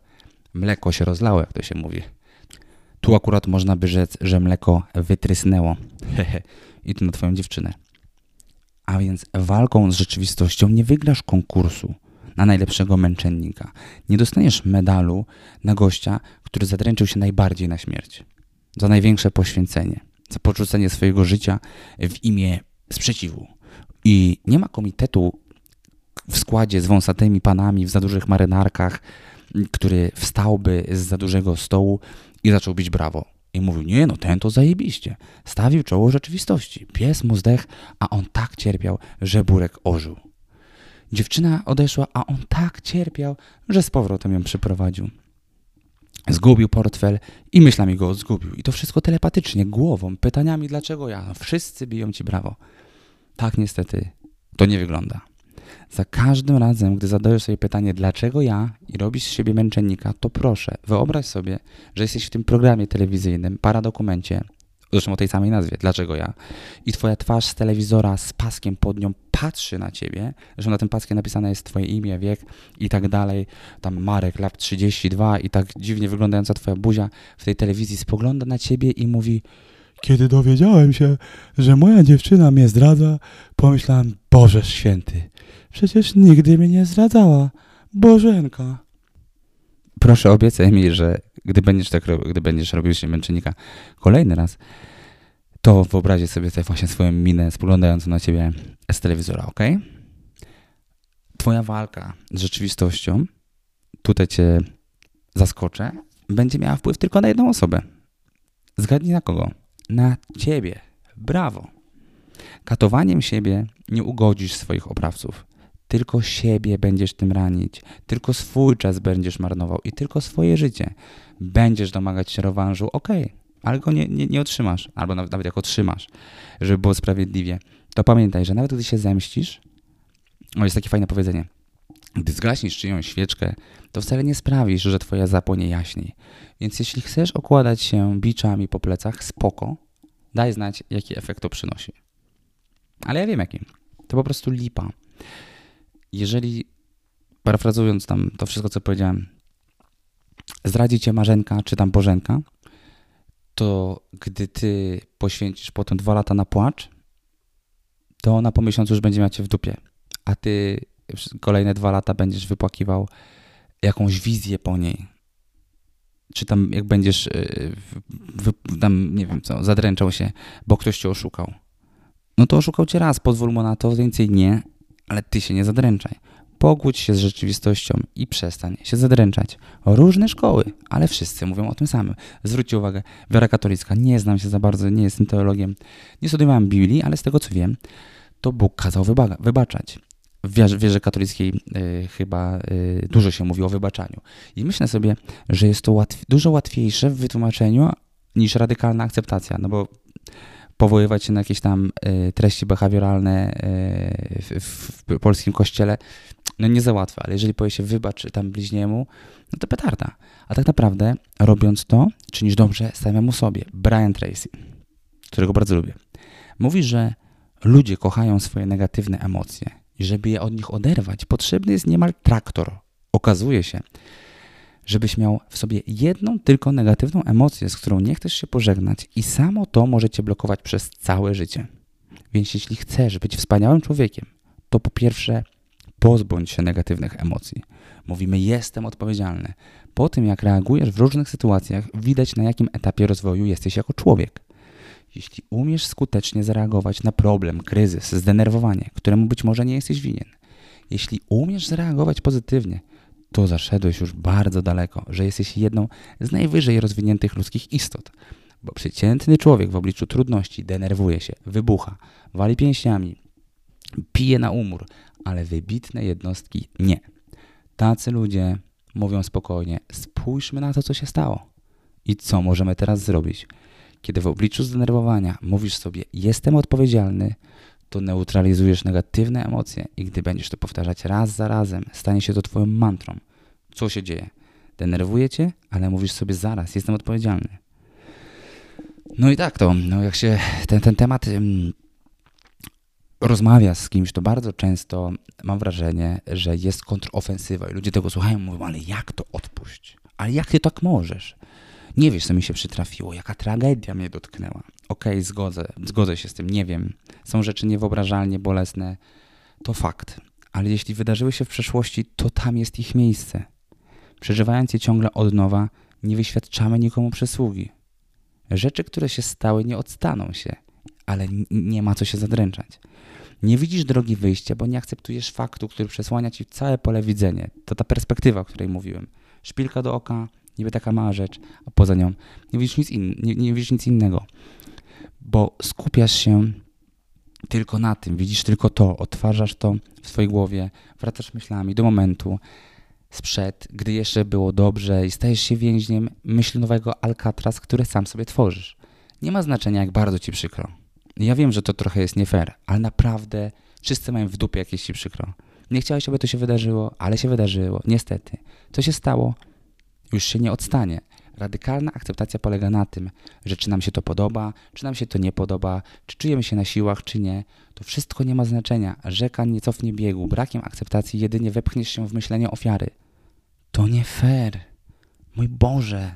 Mleko się rozlało, jak to się mówi. Tu akurat można by rzec, że mleko wytrysnęło. I to na twoją dziewczynę. A więc walką z rzeczywistością nie wygrasz konkursu na najlepszego męczennika. Nie dostaniesz medalu na gościa, który zadręczył się najbardziej na śmierć. Za największe poświęcenie, za porzucenie swojego życia w imię sprzeciwu. I nie ma komitetu w składzie z wąsatymi panami w za dużych marynarkach, który wstałby z za dużego stołu i zaczął bić brawo. I mówił, nie no, ten to zajebiście. Stawił czoło rzeczywistości. Pies mu zdech, a on tak cierpiał, że burek ożył. Dziewczyna odeszła, a on tak cierpiał, że z powrotem ją przyprowadził. Zgubił portfel i myślami go zgubił. I to wszystko telepatycznie, głową, pytaniami dlaczego ja. Wszyscy biją ci brawo. Tak niestety to nie wygląda. Za każdym razem, gdy zadajesz sobie pytanie, dlaczego ja i robisz z siebie męczennika, to proszę, wyobraź sobie, że jesteś w tym programie telewizyjnym, paradokumencie, zresztą o tej samej nazwie, dlaczego ja, i twoja twarz z telewizora z paskiem pod nią patrzy na ciebie, że na tym paskie napisane jest twoje imię, wiek i tak dalej, tam Marek, lat 32 i tak dziwnie wyglądająca twoja buzia w tej telewizji spogląda na ciebie i mówi kiedy dowiedziałem się, że moja dziewczyna mnie zdradza, pomyślałem, Boże święty, przecież nigdy mnie nie zdradzała. Bożenka. Proszę obiecaj mi, że gdy będziesz, tak, gdy będziesz robił się męczennika kolejny raz, to wyobraźcie sobie tutaj właśnie swoją minę spoglądającą na ciebie z telewizora, ok? Twoja walka z rzeczywistością, tutaj cię zaskoczę, będzie miała wpływ tylko na jedną osobę. Zgadnij na kogo? Na ciebie. Brawo. Katowaniem siebie nie ugodzisz swoich oprawców. Tylko siebie będziesz tym ranić, tylko swój czas będziesz marnował i tylko swoje życie. Będziesz domagać się rewanżu, okej, okay, ale go nie, nie, nie otrzymasz, albo nawet, nawet jak otrzymasz, żeby było sprawiedliwie, to pamiętaj, że nawet gdy się zemścisz, o jest takie fajne powiedzenie, gdy zgaśnisz czyjąś świeczkę, to wcale nie sprawisz, że twoja zapłonie jaśniej. Więc jeśli chcesz okładać się biczami po plecach, spoko, daj znać, jaki efekt to przynosi. Ale ja wiem jaki. To po prostu lipa jeżeli, parafrazując tam to wszystko, co powiedziałem, zdradzi cię Marzenka czy tam Bożenka, to gdy ty poświęcisz potem dwa lata na płacz, to ona po miesiącu już będzie miała cię w dupie, a ty kolejne dwa lata będziesz wypłakiwał jakąś wizję po niej. Czy tam jak będziesz y, tam, nie wiem co, zadręczał się, bo ktoś cię oszukał. No to oszukał cię raz, pozwól mu na to, więcej nie, ale ty się nie zadręczaj. Pogódź się z rzeczywistością i przestań się zadręczać. Różne szkoły, ale wszyscy mówią o tym samym. Zwróćcie uwagę, wiara katolicka, nie znam się za bardzo, nie jestem teologiem, nie studiowałem Biblii, ale z tego co wiem, to Bóg kazał wyba wybaczać. W wierze, katolickiej y, chyba y, dużo się mówi o wybaczaniu. I myślę sobie, że jest to łatw dużo łatwiejsze w wytłumaczeniu niż radykalna akceptacja, no bo powoływać się na jakieś tam y, treści behawioralne y, w, w, polskim kościele, no nie za łatwe, ale jeżeli powie się wybacz tam bliźniemu, no to petarda. A tak naprawdę, robiąc to, czynisz dobrze samemu sobie. Brian Tracy, którego bardzo lubię, mówi, że ludzie kochają swoje negatywne emocje i żeby je od nich oderwać, potrzebny jest niemal traktor. Okazuje się, żebyś miał w sobie jedną tylko negatywną emocję, z którą nie chcesz się pożegnać, i samo to może cię blokować przez całe życie. Więc jeśli chcesz być wspaniałym człowiekiem, to po pierwsze pozbądź się negatywnych emocji. Mówimy, jestem odpowiedzialny. Po tym, jak reagujesz w różnych sytuacjach, widać na jakim etapie rozwoju jesteś jako człowiek. Jeśli umiesz skutecznie zareagować na problem, kryzys, zdenerwowanie, któremu być może nie jesteś winien, jeśli umiesz zareagować pozytywnie, to zaszedłeś już bardzo daleko, że jesteś jedną z najwyżej rozwiniętych ludzkich istot. Bo przeciętny człowiek w obliczu trudności denerwuje się, wybucha, wali pięściami, pije na umór, ale wybitne jednostki nie. Tacy ludzie mówią spokojnie: spójrzmy na to, co się stało. I co możemy teraz zrobić? Kiedy w obliczu zdenerwowania mówisz sobie: Jestem odpowiedzialny, to neutralizujesz negatywne emocje i gdy będziesz to powtarzać raz za razem, stanie się to Twoją mantrą. Co się dzieje? Denerwuje cię, ale mówisz sobie zaraz: Jestem odpowiedzialny. No i tak to, no jak się ten, ten temat rozmawia z kimś, to bardzo często mam wrażenie, że jest kontrofensywa i ludzie tego słuchają mówią, ale jak to odpuść? Ale jak ty tak możesz? Nie wiesz, co mi się przytrafiło, jaka tragedia mnie dotknęła. Okej, okay, zgodzę, zgodzę się z tym, nie wiem. Są rzeczy niewyobrażalnie bolesne, to fakt. Ale jeśli wydarzyły się w przeszłości, to tam jest ich miejsce. Przeżywając je ciągle od nowa, nie wyświadczamy nikomu przysługi. Rzeczy, które się stały, nie odstaną się, ale nie ma co się zadręczać. Nie widzisz drogi wyjścia, bo nie akceptujesz faktu, który przesłania ci całe pole widzenia. To ta perspektywa, o której mówiłem. Szpilka do oka, niby taka mała rzecz, a poza nią nie widzisz nic, in, nie, nie widzisz nic innego. Bo skupiasz się tylko na tym, widzisz tylko to, odtwarzasz to w swojej głowie, wracasz myślami do momentu sprzed, gdy jeszcze było dobrze i stajesz się więźniem myśli nowego Alcatraz, który sam sobie tworzysz. Nie ma znaczenia, jak bardzo ci przykro. Ja wiem, że to trochę jest nie fair, ale naprawdę wszyscy mają w dupie jakieś ci przykro. Nie chciałeś, aby to się wydarzyło, ale się wydarzyło. Niestety. Co się stało? Już się nie odstanie. Radykalna akceptacja polega na tym, że czy nam się to podoba, czy nam się to nie podoba, czy czujemy się na siłach, czy nie, to wszystko nie ma znaczenia. Rzeka nie cofnie biegu. Brakiem akceptacji jedynie wepchniesz się w myślenie ofiary. To nie fair. Mój Boże.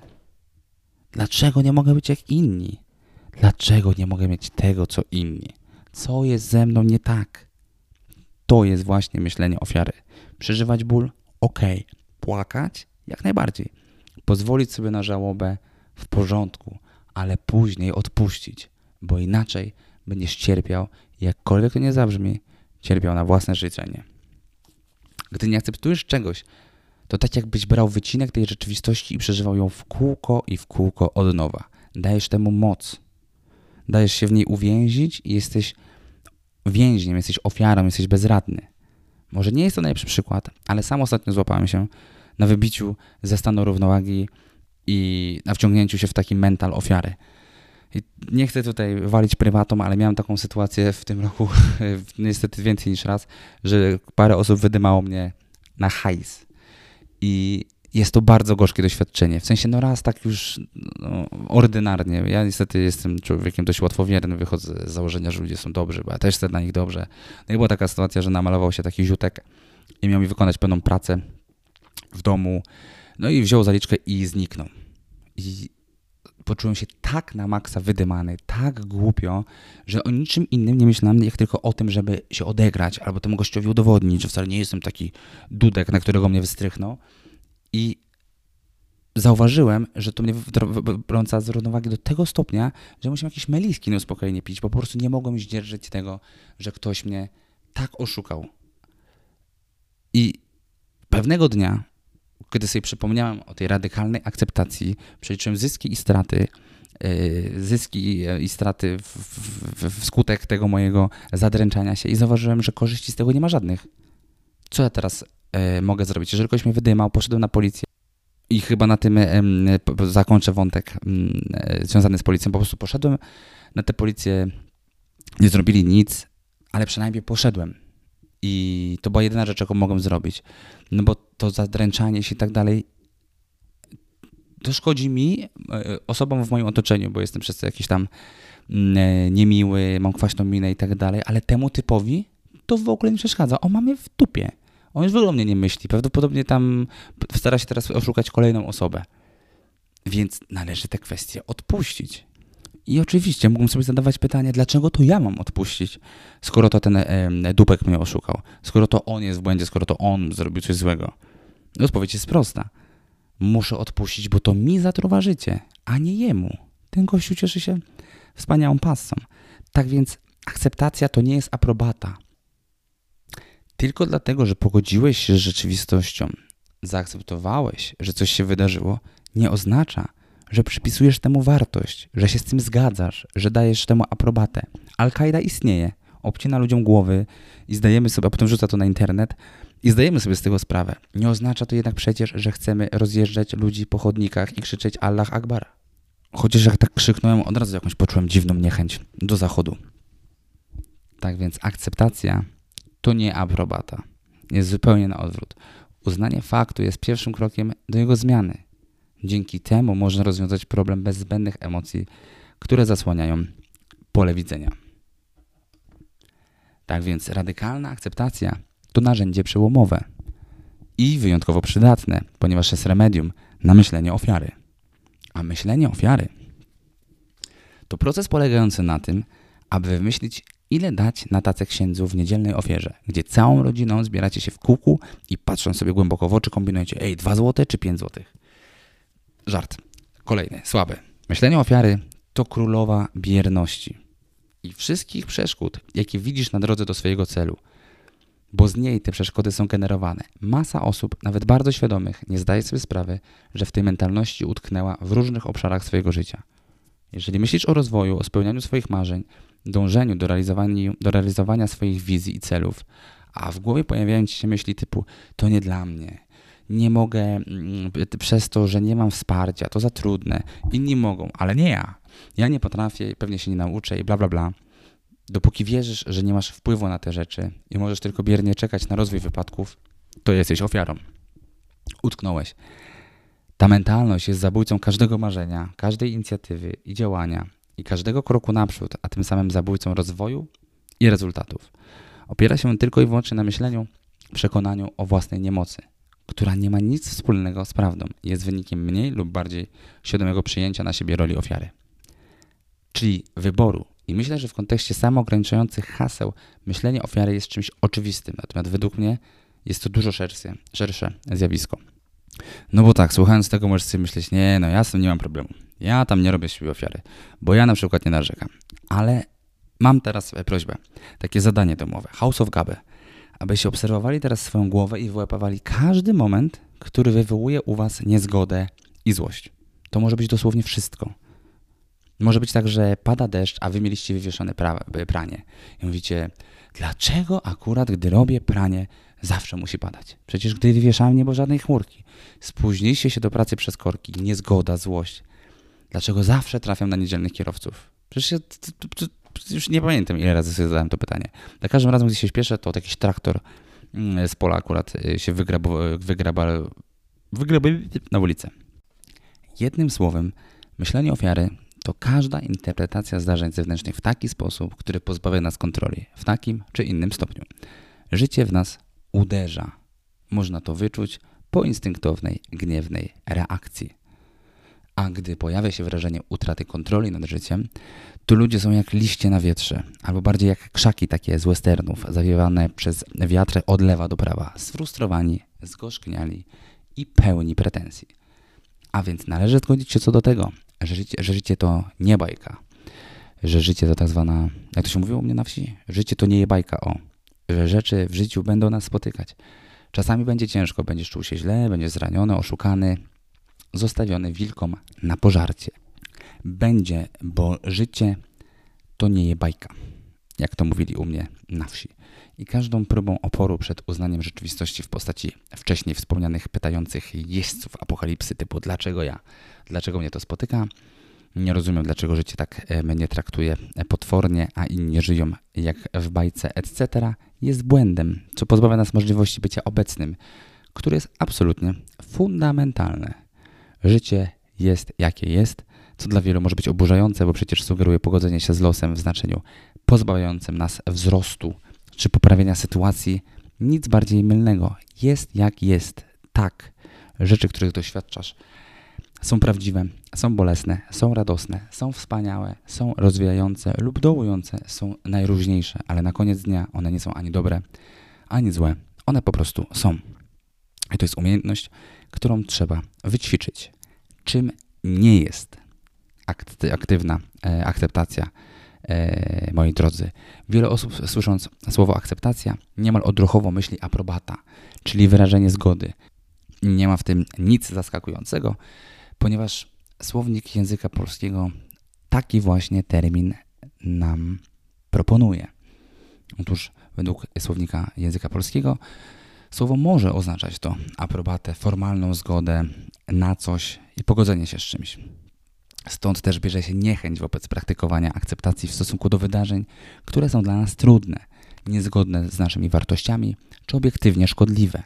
Dlaczego nie mogę być jak inni? Dlaczego nie mogę mieć tego, co inni? Co jest ze mną nie tak? To jest właśnie myślenie ofiary. Przeżywać ból? Ok. Płakać? Jak najbardziej. Pozwolić sobie na żałobę? W porządku, ale później odpuścić, bo inaczej będziesz cierpiał, jakkolwiek to nie zabrzmi, cierpiał na własne życzenie. Gdy nie akceptujesz czegoś, to tak jakbyś brał wycinek tej rzeczywistości i przeżywał ją w kółko i w kółko od nowa. Dajesz temu moc dajesz się w niej uwięzić i jesteś więźniem, jesteś ofiarą, jesteś bezradny. Może nie jest to najlepszy przykład, ale sam ostatnio złapałem się na wybiciu ze stanu równowagi i na wciągnięciu się w taki mental ofiary. I nie chcę tutaj walić prywatą, ale miałem taką sytuację w tym roku, niestety więcej niż raz, że parę osób wydymało mnie na hajs. I jest to bardzo gorzkie doświadczenie. W sensie, no raz tak już no, ordynarnie. Ja niestety jestem człowiekiem dość łatwowiernym, wychodzę z założenia, że ludzie są dobrzy, bo ja też chcę dla nich dobrze. No i była taka sytuacja, że namalował się taki ziutek i miał mi wykonać pewną pracę w domu. No i wziął zaliczkę i zniknął. I poczułem się tak na maksa wydymany, tak głupio, że o niczym innym nie myślałem, jak tylko o tym, żeby się odegrać albo temu gościowi udowodnić, że wcale nie jestem taki dudek, na którego mnie wystrychnął. I zauważyłem, że to mnie wtrąca z równowagi do tego stopnia, że musiałem jakieś meliski nieuspokojenie pić, bo po prostu nie mogłem zdzierżyć tego, że ktoś mnie tak oszukał. I pewnego dnia, kiedy sobie przypomniałem o tej radykalnej akceptacji, przeliczyłem zyski i straty, e, zyski i straty w, w, w skutek tego mojego zadręczania się i zauważyłem, że korzyści z tego nie ma żadnych. Co ja teraz e, mogę zrobić. Jeżeli ktoś mnie wydymał, poszedłem na policję i chyba na tym zakończę wątek e, związany z policją. Po prostu poszedłem na tę policję, nie zrobili nic, ale przynajmniej poszedłem. I to była jedyna rzecz, jaką mogłem zrobić. No bo to zadręczanie się i tak dalej, to szkodzi mi, e, osobom w moim otoczeniu, bo jestem przez to jakiś tam niemiły, mam kwaśną minę i tak dalej, ale temu typowi to w ogóle nie przeszkadza. On ma mnie w dupie. On już w ogóle mnie nie myśli. Prawdopodobnie tam stara się teraz oszukać kolejną osobę. Więc należy te kwestie odpuścić. I oczywiście mógłbym sobie zadawać pytanie, dlaczego to ja mam odpuścić, skoro to ten e, dupek mnie oszukał, skoro to on jest w błędzie, skoro to on zrobił coś złego. Odpowiedź jest prosta. Muszę odpuścić, bo to mi zatruwa życie, a nie jemu. Ten gościu cieszy się wspaniałą passą. Tak więc akceptacja to nie jest aprobata. Tylko dlatego, że pogodziłeś się z rzeczywistością, zaakceptowałeś, że coś się wydarzyło, nie oznacza, że przypisujesz temu wartość, że się z tym zgadzasz, że dajesz temu aprobatę. Al-Kaida istnieje, obcina ludziom głowy i zdajemy sobie, a potem rzuca to na internet i zdajemy sobie z tego sprawę. Nie oznacza to jednak przecież, że chcemy rozjeżdżać ludzi po chodnikach i krzyczeć Allah Akbar. Chociaż jak tak krzyknąłem, od razu jakąś poczułem dziwną niechęć do zachodu. Tak więc akceptacja to nie aprobata. Jest zupełnie na odwrót. Uznanie faktu jest pierwszym krokiem do jego zmiany. Dzięki temu można rozwiązać problem bez zbędnych emocji, które zasłaniają pole widzenia. Tak więc radykalna akceptacja to narzędzie przełomowe i wyjątkowo przydatne, ponieważ jest remedium na myślenie ofiary. A myślenie ofiary to proces polegający na tym, aby wymyślić, ile dać na tacę księdzu w niedzielnej ofierze, gdzie całą rodziną zbieracie się w kółku i patrząc sobie głęboko w oczy kombinujecie, ej, dwa złote czy pięć złotych. Żart. Kolejny, słaby. Myślenie ofiary to królowa bierności i wszystkich przeszkód, jakie widzisz na drodze do swojego celu, bo z niej te przeszkody są generowane. Masa osób, nawet bardzo świadomych, nie zdaje sobie sprawy, że w tej mentalności utknęła w różnych obszarach swojego życia. Jeżeli myślisz o rozwoju, o spełnianiu swoich marzeń, dążeniu do do realizowania swoich wizji i celów, a w głowie pojawiają ci się myśli typu to nie dla mnie, nie mogę mm, przez to, że nie mam wsparcia, to za trudne, inni mogą, ale nie ja. Ja nie potrafię, pewnie się nie nauczę i bla bla bla. Dopóki wierzysz, że nie masz wpływu na te rzeczy i możesz tylko biernie czekać na rozwój wypadków, to jesteś ofiarą. Utknąłeś. Ta mentalność jest zabójcą każdego marzenia, każdej inicjatywy i działania i każdego kroku naprzód, a tym samym zabójcą rozwoju i rezultatów. Opiera się tylko i wyłącznie na myśleniu, przekonaniu o własnej niemocy, która nie ma nic wspólnego z prawdą, jest wynikiem mniej lub bardziej świadomego przyjęcia na siebie roli ofiary. Czyli wyboru. I myślę, że w kontekście samoograniczających haseł myślenie ofiary jest czymś oczywistym, natomiast według mnie jest to dużo szersze, szersze zjawisko. No bo tak, słuchając tego możesz sobie myśleć, nie, no ja z tym nie mam problemu. Ja tam nie robię siebie ofiary, bo ja na przykład nie narzekam. Ale mam teraz prośbę, takie zadanie domowe, House of Gabe, abyście obserwowali teraz swoją głowę i wyłapywali każdy moment, który wywołuje u was niezgodę i złość. To może być dosłownie wszystko. Może być tak, że pada deszcz, a wy mieliście wywieszone pra- pranie. I mówicie, dlaczego akurat gdy robię pranie, zawsze musi padać? Przecież gdy wywieszałem, nie było żadnej chmurki. Spóźniliście się do pracy przez korki, niezgoda, złość. Dlaczego zawsze trafiam na niedzielnych kierowców? Przecież już nie pamiętam, ile razy sobie zadałem to pytanie. Za każdym razem, gdy się śpieszę, to jakiś traktor mm, z pola akurat y, się wygraba, wygraba, wygraba na ulicę. Jednym słowem, myślenie ofiary to każda interpretacja zdarzeń zewnętrznych w taki sposób, który pozbawia nas kontroli w takim czy innym stopniu. Życie w nas uderza. Można to wyczuć po instynktownej, gniewnej reakcji. A gdy pojawia się wrażenie utraty kontroli nad życiem, to ludzie są jak liście na wietrze, albo bardziej jak krzaki takie z westernów, zawiewane przez wiatr od lewa do prawa, sfrustrowani, zgorzkniali i pełni pretensji. A więc należy zgodzić się co do tego, że życie, że życie to nie bajka, że życie to tak zwana, jak to się mówiło u mnie na wsi, życie to nie je bajka, o, że rzeczy w życiu będą nas spotykać. Czasami będzie ciężko, będziesz czuł się źle, będziesz zraniony, oszukany, zostawiony wilkom na pożarcie. Będzie, bo życie to nie je bajka, jak to mówili u mnie na wsi. I każdą próbą oporu przed uznaniem rzeczywistości w postaci wcześniej wspomnianych pytających jeźdźców apokalipsy typu dlaczego ja, dlaczego mnie to spotyka, nie rozumiem, dlaczego życie tak e, mnie traktuje potwornie, a inni żyją jak w bajce, etc., jest błędem, co pozbawia nas możliwości bycia obecnym, które jest absolutnie fundamentalne. Życie jest jakie jest, co dla wielu może być oburzające, bo przecież sugeruje pogodzenie się z losem w znaczeniu pozbawiającym nas wzrostu czy poprawienia sytuacji Nic bardziej mylnego. Jest jak jest. Tak. Rzeczy, których doświadczasz, są prawdziwe, są bolesne, są radosne, są wspaniałe, są rozwijające lub dołujące, są najróżniejsze, ale na koniec dnia one nie są ani dobre, ani złe. One po prostu są. I to jest umiejętność, którą trzeba wyćwiczyć. Czym nie jest aktywna e, akceptacja, e, moi drodzy. Wiele osób słysząc słowo akceptacja niemal odruchowo myśli aprobata, czyli wyrażenie zgody. Nie ma w tym nic zaskakującego, ponieważ słownik języka polskiego taki właśnie termin nam proponuje. Otóż według słownika języka polskiego słowo może oznaczać to aprobatę, formalną zgodę na coś i pogodzenie się z czymś. Stąd też bierze się niechęć wobec praktykowania akceptacji w stosunku do wydarzeń, które są dla nas trudne, niezgodne z naszymi wartościami czy obiektywnie szkodliwe.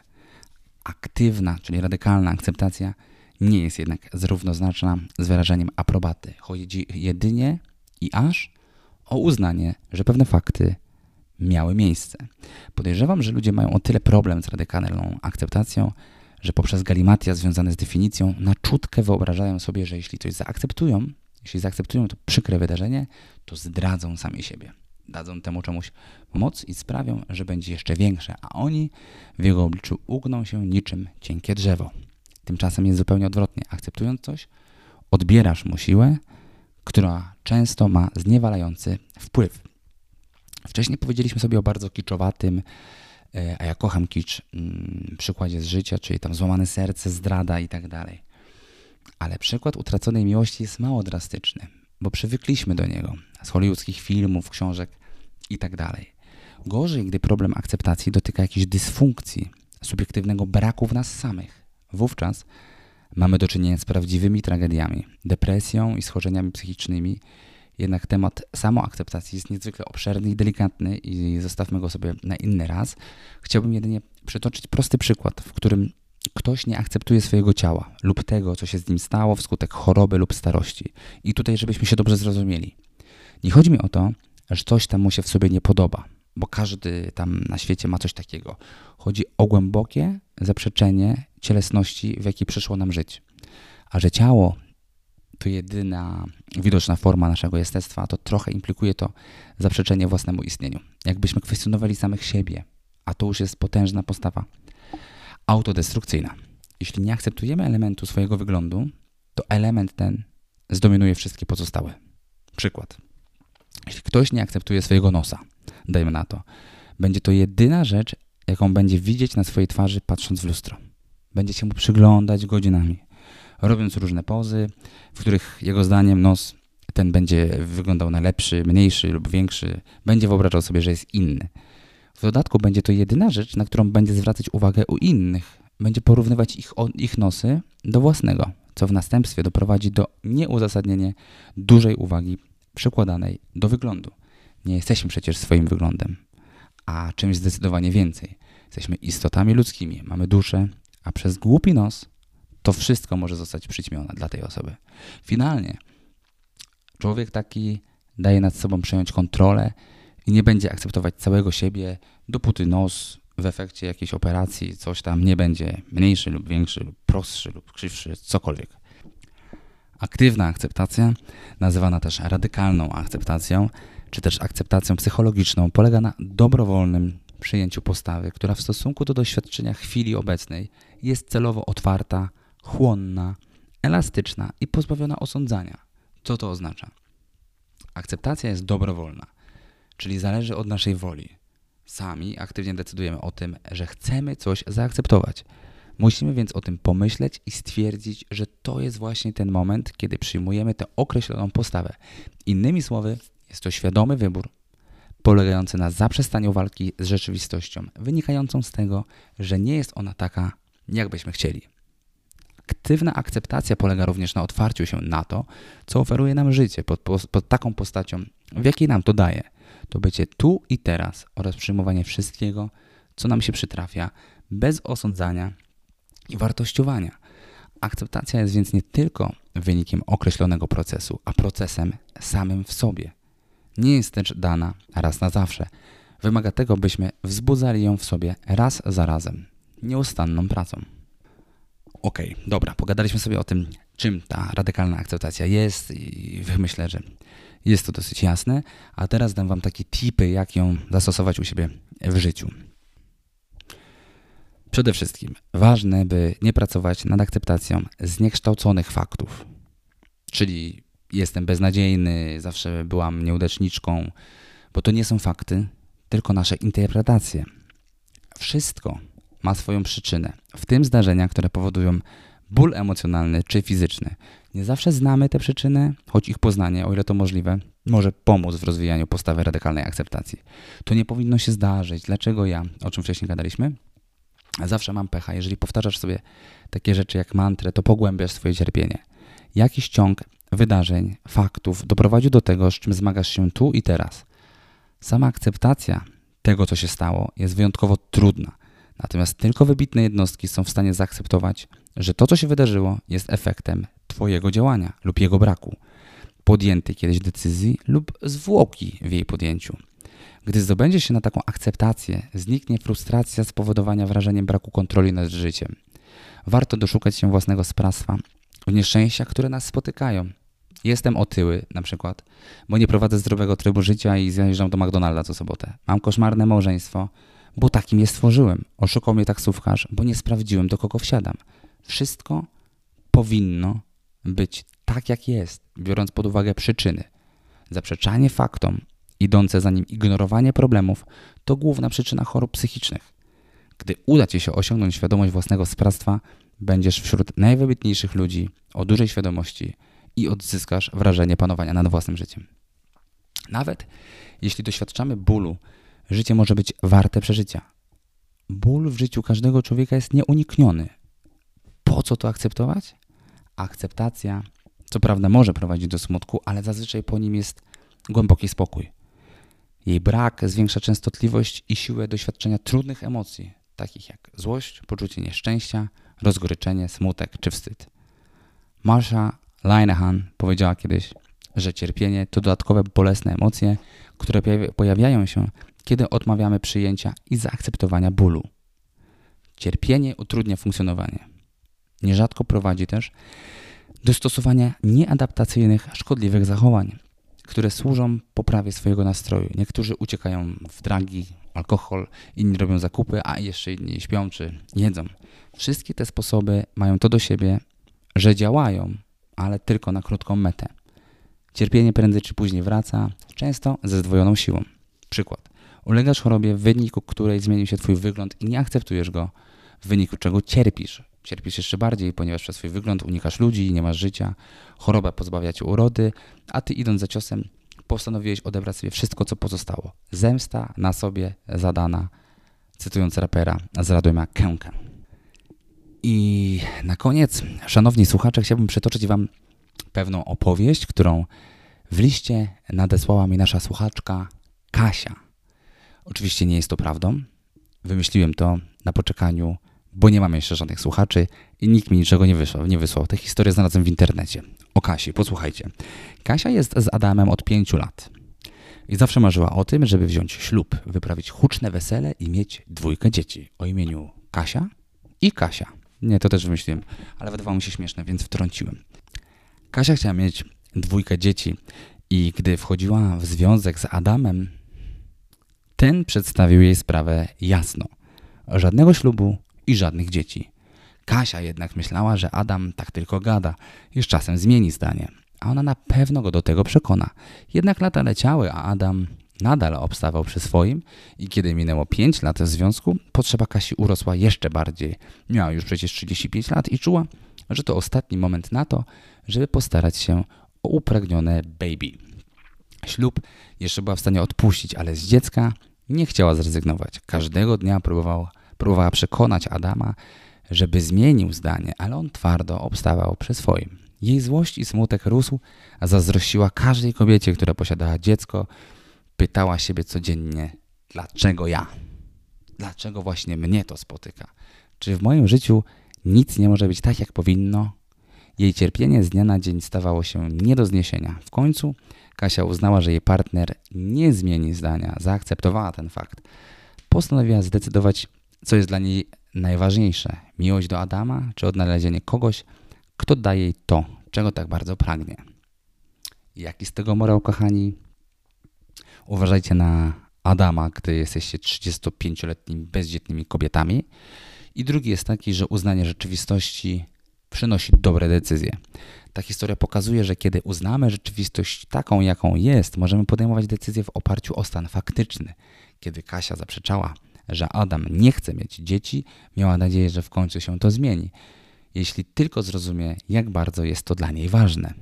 Aktywna, czyli radykalna akceptacja nie jest jednak zrównoznaczna z wyrażeniem aprobaty. Chodzi jedynie i aż o uznanie, że pewne fakty miały miejsce. Podejrzewam, że ludzie mają o tyle problem z radykalną akceptacją, że poprzez galimatia związane z definicją na czutkę wyobrażają sobie, że jeśli coś zaakceptują, jeśli zaakceptują to przykre wydarzenie, to zdradzą sami siebie. Dadzą temu czemuś moc i sprawią, że będzie jeszcze większe, a oni w jego obliczu ugną się niczym cienkie drzewo. Tymczasem jest zupełnie odwrotnie. Akceptując coś, odbierasz mu siłę, która często ma zniewalający wpływ. Wcześniej powiedzieliśmy sobie o bardzo kiczowatym, e, a ja kocham kicz, mm, przykładzie z życia, czyli tam złamane serce, zdrada i tak dalej. Ale przykład utraconej miłości jest mało drastyczny, bo przywykliśmy do niego z hollywoodzkich filmów, książek i tak dalej. Gorzej, gdy problem akceptacji dotyka jakiejś dysfunkcji, subiektywnego braku w nas samych. Wówczas mamy do czynienia z prawdziwymi tragediami, depresją i schorzeniami psychicznymi. Jednak temat samoakceptacji jest niezwykle obszerny i delikatny i zostawmy go sobie na inny raz. Chciałbym jedynie przytoczyć prosty przykład, w którym ktoś nie akceptuje swojego ciała lub tego, co się z nim stało wskutek choroby lub starości. I tutaj, żebyśmy się dobrze zrozumieli. Nie chodzi mi o to, że coś tam mu się w sobie nie podoba, bo każdy tam na świecie ma coś takiego. Chodzi o głębokie zaprzeczenie cielesności, w jakiej przyszło nam żyć. A że ciało to jedyna widoczna forma naszego jestestwa, to trochę implikuje to zaprzeczenie własnemu istnieniu. Jakbyśmy kwestionowali samych siebie, a to już jest potężna postawa autodestrukcyjna. Jeśli nie akceptujemy elementu swojego wyglądu, to element ten zdominuje wszystkie pozostałe. Przykład. Jeśli ktoś nie akceptuje swojego nosa, dajmy na to, będzie to jedyna rzecz, jaką będzie widzieć na swojej twarzy patrząc w lustro. Będzie się mu przyglądać godzinami, robiąc różne pozy, w których jego zdaniem nos ten będzie wyglądał na lepszy, mniejszy lub większy, będzie wyobrażał sobie, że jest inny. W dodatku będzie to jedyna rzecz, na którą będzie zwracać uwagę u innych. Będzie porównywać ich, ich nosy do własnego, co w następstwie doprowadzi do nieuzasadnienia dużej uwagi przykładanej do wyglądu. Nie jesteśmy przecież swoim wyglądem, a czymś zdecydowanie więcej. Jesteśmy istotami ludzkimi, mamy duszę, a przez głupi nos to wszystko może zostać przyćmione dla tej osoby. Finalnie człowiek taki daje nad sobą przejąć kontrolę i nie będzie akceptować całego siebie, dopóty nos w efekcie jakiejś operacji coś tam nie będzie mniejszy lub większy, lub prostszy lub krzywszy, cokolwiek. Aktywna akceptacja, nazywana też radykalną akceptacją, czy też akceptacją psychologiczną, polega na dobrowolnym przyjęciu postawy, która w stosunku do doświadczenia chwili obecnej jest celowo otwarta, chłonna, elastyczna i pozbawiona osądzania. Co to oznacza? Akceptacja jest dobrowolna, czyli zależy od naszej woli. Sami aktywnie decydujemy o tym, że chcemy coś zaakceptować. Musimy więc o tym pomyśleć i stwierdzić, że to jest właśnie ten moment, kiedy przyjmujemy tę określoną postawę. Innymi słowy, jest to świadomy wybór, polegający na zaprzestaniu walki z rzeczywistością, wynikającą z tego, że nie jest ona taka, jak byśmy chcieli. Aktywna akceptacja polega również na otwarciu się na to, co oferuje nam życie pod, pod taką postacią, w jakiej nam to daje. To bycie tu i teraz oraz przyjmowanie wszystkiego, co nam się przytrafia, bez osądzania i wartościowania. Akceptacja jest więc nie tylko wynikiem określonego procesu, a procesem samym w sobie. Nie jest też dana raz na zawsze. wymaga tego, byśmy wzbudzali ją w sobie raz za razem, nieustanną pracą. Okej, okay, dobra, pogadaliśmy sobie o tym, czym ta radykalna akceptacja jest i myślę, że jest to dosyć jasne, a teraz dam Wam takie tipy, jak ją zastosować u siebie w życiu. Przede wszystkim ważne, by nie pracować nad akceptacją zniekształconych faktów. Czyli jestem beznadziejny, zawsze byłam nieudaczniczką, bo to nie są fakty, tylko nasze interpretacje. Wszystko ma swoją przyczynę, w tym zdarzenia, które powodują ból emocjonalny czy fizyczny. Nie zawsze znamy te przyczyny, choć ich poznanie, o ile to możliwe, może pomóc w rozwijaniu postawy radykalnej akceptacji. To nie powinno się zdarzyć. Dlaczego ja, o czym wcześniej gadaliśmy? Zawsze mam pecha. Jeżeli powtarzasz sobie takie rzeczy jak mantrę, to pogłębiasz swoje cierpienie. Jakiś ciąg wydarzeń, faktów doprowadził do tego, z czym zmagasz się tu i teraz. Sama akceptacja tego, co się stało, jest wyjątkowo trudna. Natomiast tylko wybitne jednostki są w stanie zaakceptować, że to, co się wydarzyło, jest efektem Twojego działania lub jego braku, podjętej kiedyś decyzji lub zwłoki w jej podjęciu. Gdy zdobędzie się na taką akceptację, zniknie frustracja spowodowania wrażeniem braku kontroli nad życiem. Warto doszukać się własnego sprawstwa w nieszczęściach, które nas spotykają. Jestem otyły na przykład, bo nie prowadzę zdrowego trybu życia i zjeżdżam do McDonalda co sobotę. Mam koszmarne małżeństwo, bo takim je stworzyłem. Oszukał mnie taksówkarz, bo nie sprawdziłem, do kogo wsiadam. Wszystko powinno być tak, jak jest, biorąc pod uwagę przyczyny. Zaprzeczanie faktom, idące za nim ignorowanie problemów, to główna przyczyna chorób psychicznych. Gdy uda Ci się osiągnąć świadomość własnego sprawstwa, będziesz wśród najwybitniejszych ludzi o dużej świadomości i odzyskasz wrażenie panowania nad własnym życiem. Nawet jeśli doświadczamy bólu, życie może być warte przeżycia. Ból w życiu każdego człowieka jest nieunikniony. Po co to akceptować? Akceptacja, co prawda, może prowadzić do smutku, ale zazwyczaj po nim jest głęboki spokój. Jej brak zwiększa częstotliwość i siłę doświadczenia trudnych emocji, takich jak złość, poczucie nieszczęścia, rozgoryczenie, smutek czy wstyd. Marsha Linehan powiedziała kiedyś, że cierpienie to dodatkowe bolesne emocje, które pojawiają się, kiedy odmawiamy przyjęcia i zaakceptowania bólu. Cierpienie utrudnia funkcjonowanie. Nierzadko prowadzi też do stosowania nieadaptacyjnych, szkodliwych zachowań, które służą poprawie swojego nastroju. Niektórzy uciekają w dragi, alkohol, inni robią zakupy, a jeszcze inni śpią czy jedzą. Wszystkie te sposoby mają to do siebie, że działają, ale tylko na krótką metę. Cierpienie prędzej czy później wraca, często ze zdwojoną siłą. Przykład. Ulegasz chorobie, w wyniku której zmienił się Twój wygląd i nie akceptujesz go, w wyniku czego cierpisz. Cierpisz jeszcze bardziej, ponieważ przez swój wygląd unikasz ludzi, nie masz życia, choroba pozbawia cię urody, a ty idąc za ciosem postanowiłeś odebrać sobie wszystko, co pozostało. Zemsta na sobie zadana, cytując rapera z Radomia Kękę. I na koniec, szanowni słuchacze, chciałbym przytoczyć wam pewną opowieść, którą w liście nadesłała mi nasza słuchaczka Kasia. Oczywiście nie jest to prawdą. Wymyśliłem to na poczekaniu bo nie mamy jeszcze żadnych słuchaczy i nikt mi niczego nie wysłał. Nie wysłał. Tę historię znalazłem w internecie. O Kasi, posłuchajcie. Kasia jest z Adamem od pięciu lat. I zawsze marzyła o tym, żeby wziąć ślub, wyprawić huczne wesele i mieć dwójkę dzieci o imieniu Kasia i Kasia. Nie, to też wymyśliłem, ale wydawało mi się śmieszne, więc wtrąciłem. Kasia chciała mieć dwójkę dzieci i gdy wchodziła w związek z Adamem, ten przedstawił jej sprawę jasno. Żadnego ślubu, i żadnych dzieci. Kasia jednak myślała, że Adam tak tylko gada z czasem zmieni zdanie, a ona na pewno go do tego przekona. Jednak lata leciały, a Adam nadal obstawał przy swoim i kiedy minęło 5 lat w związku, potrzeba Kasi urosła jeszcze bardziej. Miała już przecież 35 lat i czuła, że to ostatni moment na to, żeby postarać się o upragnione baby. Ślub jeszcze była w stanie odpuścić, ale z dziecka nie chciała zrezygnować. Każdego dnia próbowała Próbowała przekonać Adama, żeby zmienił zdanie, ale on twardo obstawał przy swoim. Jej złość i smutek rósł, a zazdrościła każdej kobiecie, która posiadała dziecko. Pytała siebie codziennie, dlaczego ja? Dlaczego właśnie mnie to spotyka? Czy w moim życiu nic nie może być tak, jak powinno? Jej cierpienie z dnia na dzień stawało się nie do zniesienia. W końcu Kasia uznała, że jej partner nie zmieni zdania, zaakceptowała ten fakt. Postanowiła zdecydować, co jest dla niej najważniejsze: miłość do Adama, czy odnalezienie kogoś, kto daje jej to, czego tak bardzo pragnie. Jaki z tego morał, kochani? Uważajcie na Adama, gdy jesteście 35-letnimi bezdzietnymi kobietami. I drugi jest taki, że uznanie rzeczywistości przynosi dobre decyzje. Ta historia pokazuje, że kiedy uznamy rzeczywistość taką, jaką jest, możemy podejmować decyzje w oparciu o stan faktyczny. Kiedy Kasia zaprzeczała, że Adam nie chce mieć dzieci, miała nadzieję, że w końcu się to zmieni, jeśli tylko zrozumie, jak bardzo jest to dla niej ważne.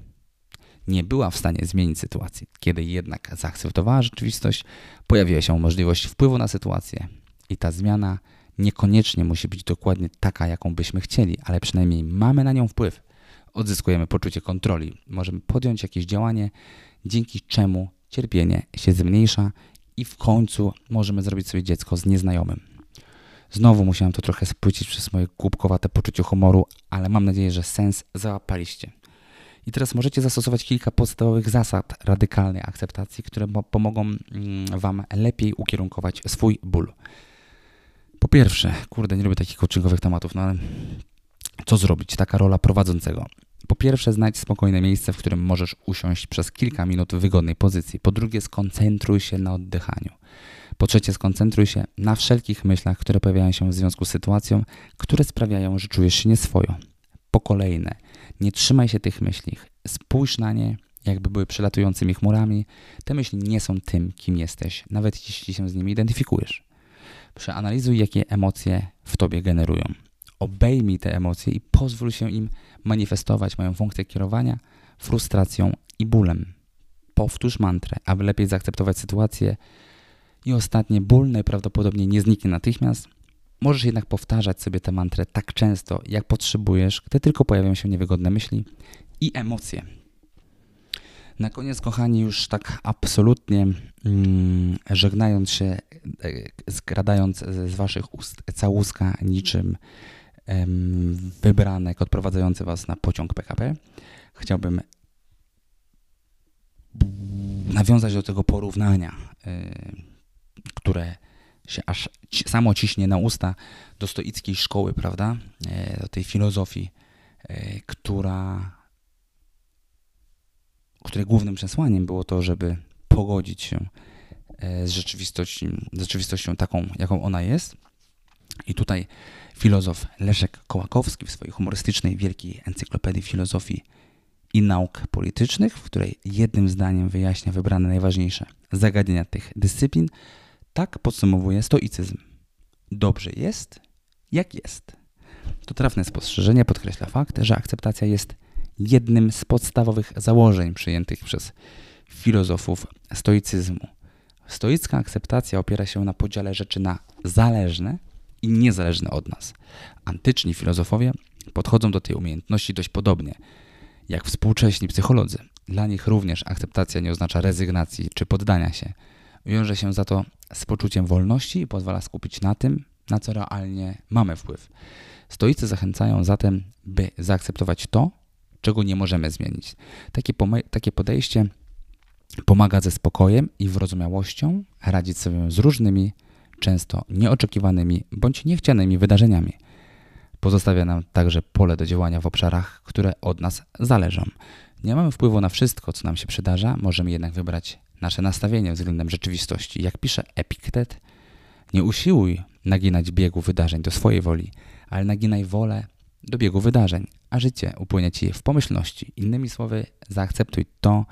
Nie była w stanie zmienić sytuacji. Kiedy jednak zaakceptowała rzeczywistość, pojawiła się możliwość wpływu na sytuację i ta zmiana niekoniecznie musi być dokładnie taka, jaką byśmy chcieli, ale przynajmniej mamy na nią wpływ. Odzyskujemy poczucie kontroli. Możemy podjąć jakieś działanie, dzięki czemu cierpienie się zmniejsza i w końcu możemy zrobić sobie dziecko z nieznajomym. Znowu musiałem to trochę spłycić przez moje głupkowate poczucie humoru, ale mam nadzieję, że sens załapaliście. I teraz możecie zastosować kilka podstawowych zasad radykalnej akceptacji, które pomogą mm, Wam lepiej ukierunkować swój ból. Po pierwsze, kurde, nie lubię takich coachingowych tematów, no ale co zrobić? Taka rola prowadzącego. Po pierwsze, znajdź spokojne miejsce, w którym możesz usiąść przez kilka minut w wygodnej pozycji. Po drugie, skoncentruj się na oddychaniu. Po trzecie, skoncentruj się na wszelkich myślach, które pojawiają się w związku z sytuacją, które sprawiają, że czujesz się nieswojo. Po kolejne, nie trzymaj się tych myśli. Spójrz na nie, jakby były przelatującymi chmurami. Te myśli nie są tym, kim jesteś, nawet jeśli się z nimi identyfikujesz. Przeanalizuj, jakie emocje w tobie generują. Obejmij te emocje i pozwól się im manifestować. Mają funkcję kierowania frustracją i bólem. Powtórz mantrę, aby lepiej zaakceptować sytuację. I ostatnie, ból najprawdopodobniej nie zniknie natychmiast. Możesz jednak powtarzać sobie tę mantrę tak często, jak potrzebujesz, gdy tylko pojawią się niewygodne myśli i emocje. Na koniec, kochani, już tak absolutnie mm, żegnając się, e, skradając z waszych ust całuska niczym wybranek odprowadzający was na pociąg PKP, chciałbym nawiązać do tego porównania, y, które się aż samo ciśnie na usta do stoickiej szkoły, prawda? E, do tej filozofii, e, która której głównym przesłaniem było to, żeby pogodzić się e, z rzeczywistością, z rzeczywistością taką, jaką ona jest. I tutaj filozof Leszek Kołakowski w swojej humorystycznej wielkiej encyklopedii filozofii i nauk politycznych, w której jednym zdaniem wyjaśnia wybrane najważniejsze zagadnienia tych dyscyplin, tak podsumowuje stoicyzm. Dobrze jest, jak jest. To trafne spostrzeżenie podkreśla fakt, że akceptacja jest jednym z podstawowych założeń przyjętych przez filozofów stoicyzmu. Stoicka akceptacja opiera się na podziale rzeczy na zależne i niezależne od nas. Antyczni filozofowie podchodzą do tej umiejętności dość podobnie jak współcześni psycholodzy. Dla nich również akceptacja nie oznacza rezygnacji czy poddania się. Wiąże się za to z poczuciem wolności i pozwala skupić na tym, na co realnie mamy wpływ. Stoicy zachęcają zatem, by zaakceptować to, czego nie możemy zmienić. Takie, takie podejście pomaga ze spokojem i wyrozumiałością radzić sobie z różnymi, często nieoczekiwanymi bądź niechcianymi wydarzeniami. Pozostawia nam także pole do działania w obszarach, które od nas zależą. Nie mamy wpływu na wszystko, co nam się przydarza, możemy jednak wybrać nasze nastawienie względem rzeczywistości. Jak pisze Epiktet, nie usiłuj naginać biegu wydarzeń do swojej woli, ale naginaj wolę do biegu wydarzeń, a życie upłynie ci w pomyślności. Innymi słowy, zaakceptuj to,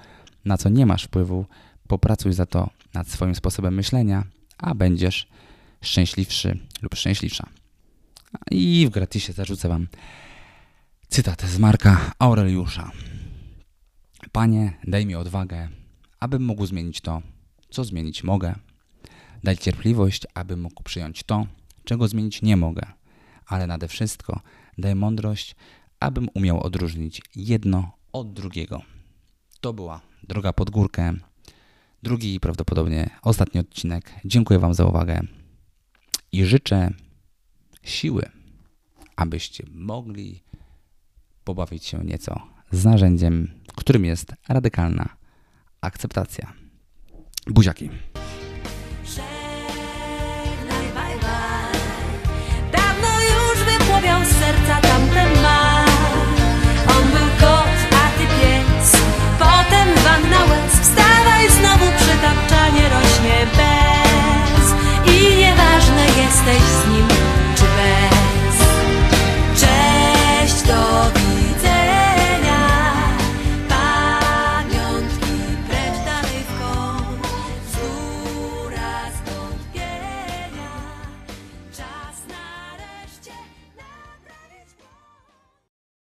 na co nie masz wpływu, popracuj za to nad swoim sposobem myślenia, a będziesz szczęśliwszy lub szczęśliwsza. I w gratisie zarzucę Wam cytat z Marka Aureliusza. Panie, daj mi odwagę, abym mógł zmienić to, co zmienić mogę. Daj cierpliwość, abym mógł przyjąć to, czego zmienić nie mogę. Ale nade wszystko daj mądrość, abym umiał odróżnić jedno od drugiego. To była droga pod górkę drugi i prawdopodobnie ostatni odcinek. Dziękuję Wam za uwagę i życzę siły, abyście mogli pobawić się nieco z narzędziem, którym jest radykalna akceptacja. Buziaki. Żegnaj, bye, bye. Dawno już wypłowiał z serca tamten ma. On był kot, a ty pies. Potem wanna łez wstał znowu przytapczanie rośnie bez. I nieważne jesteś z nim.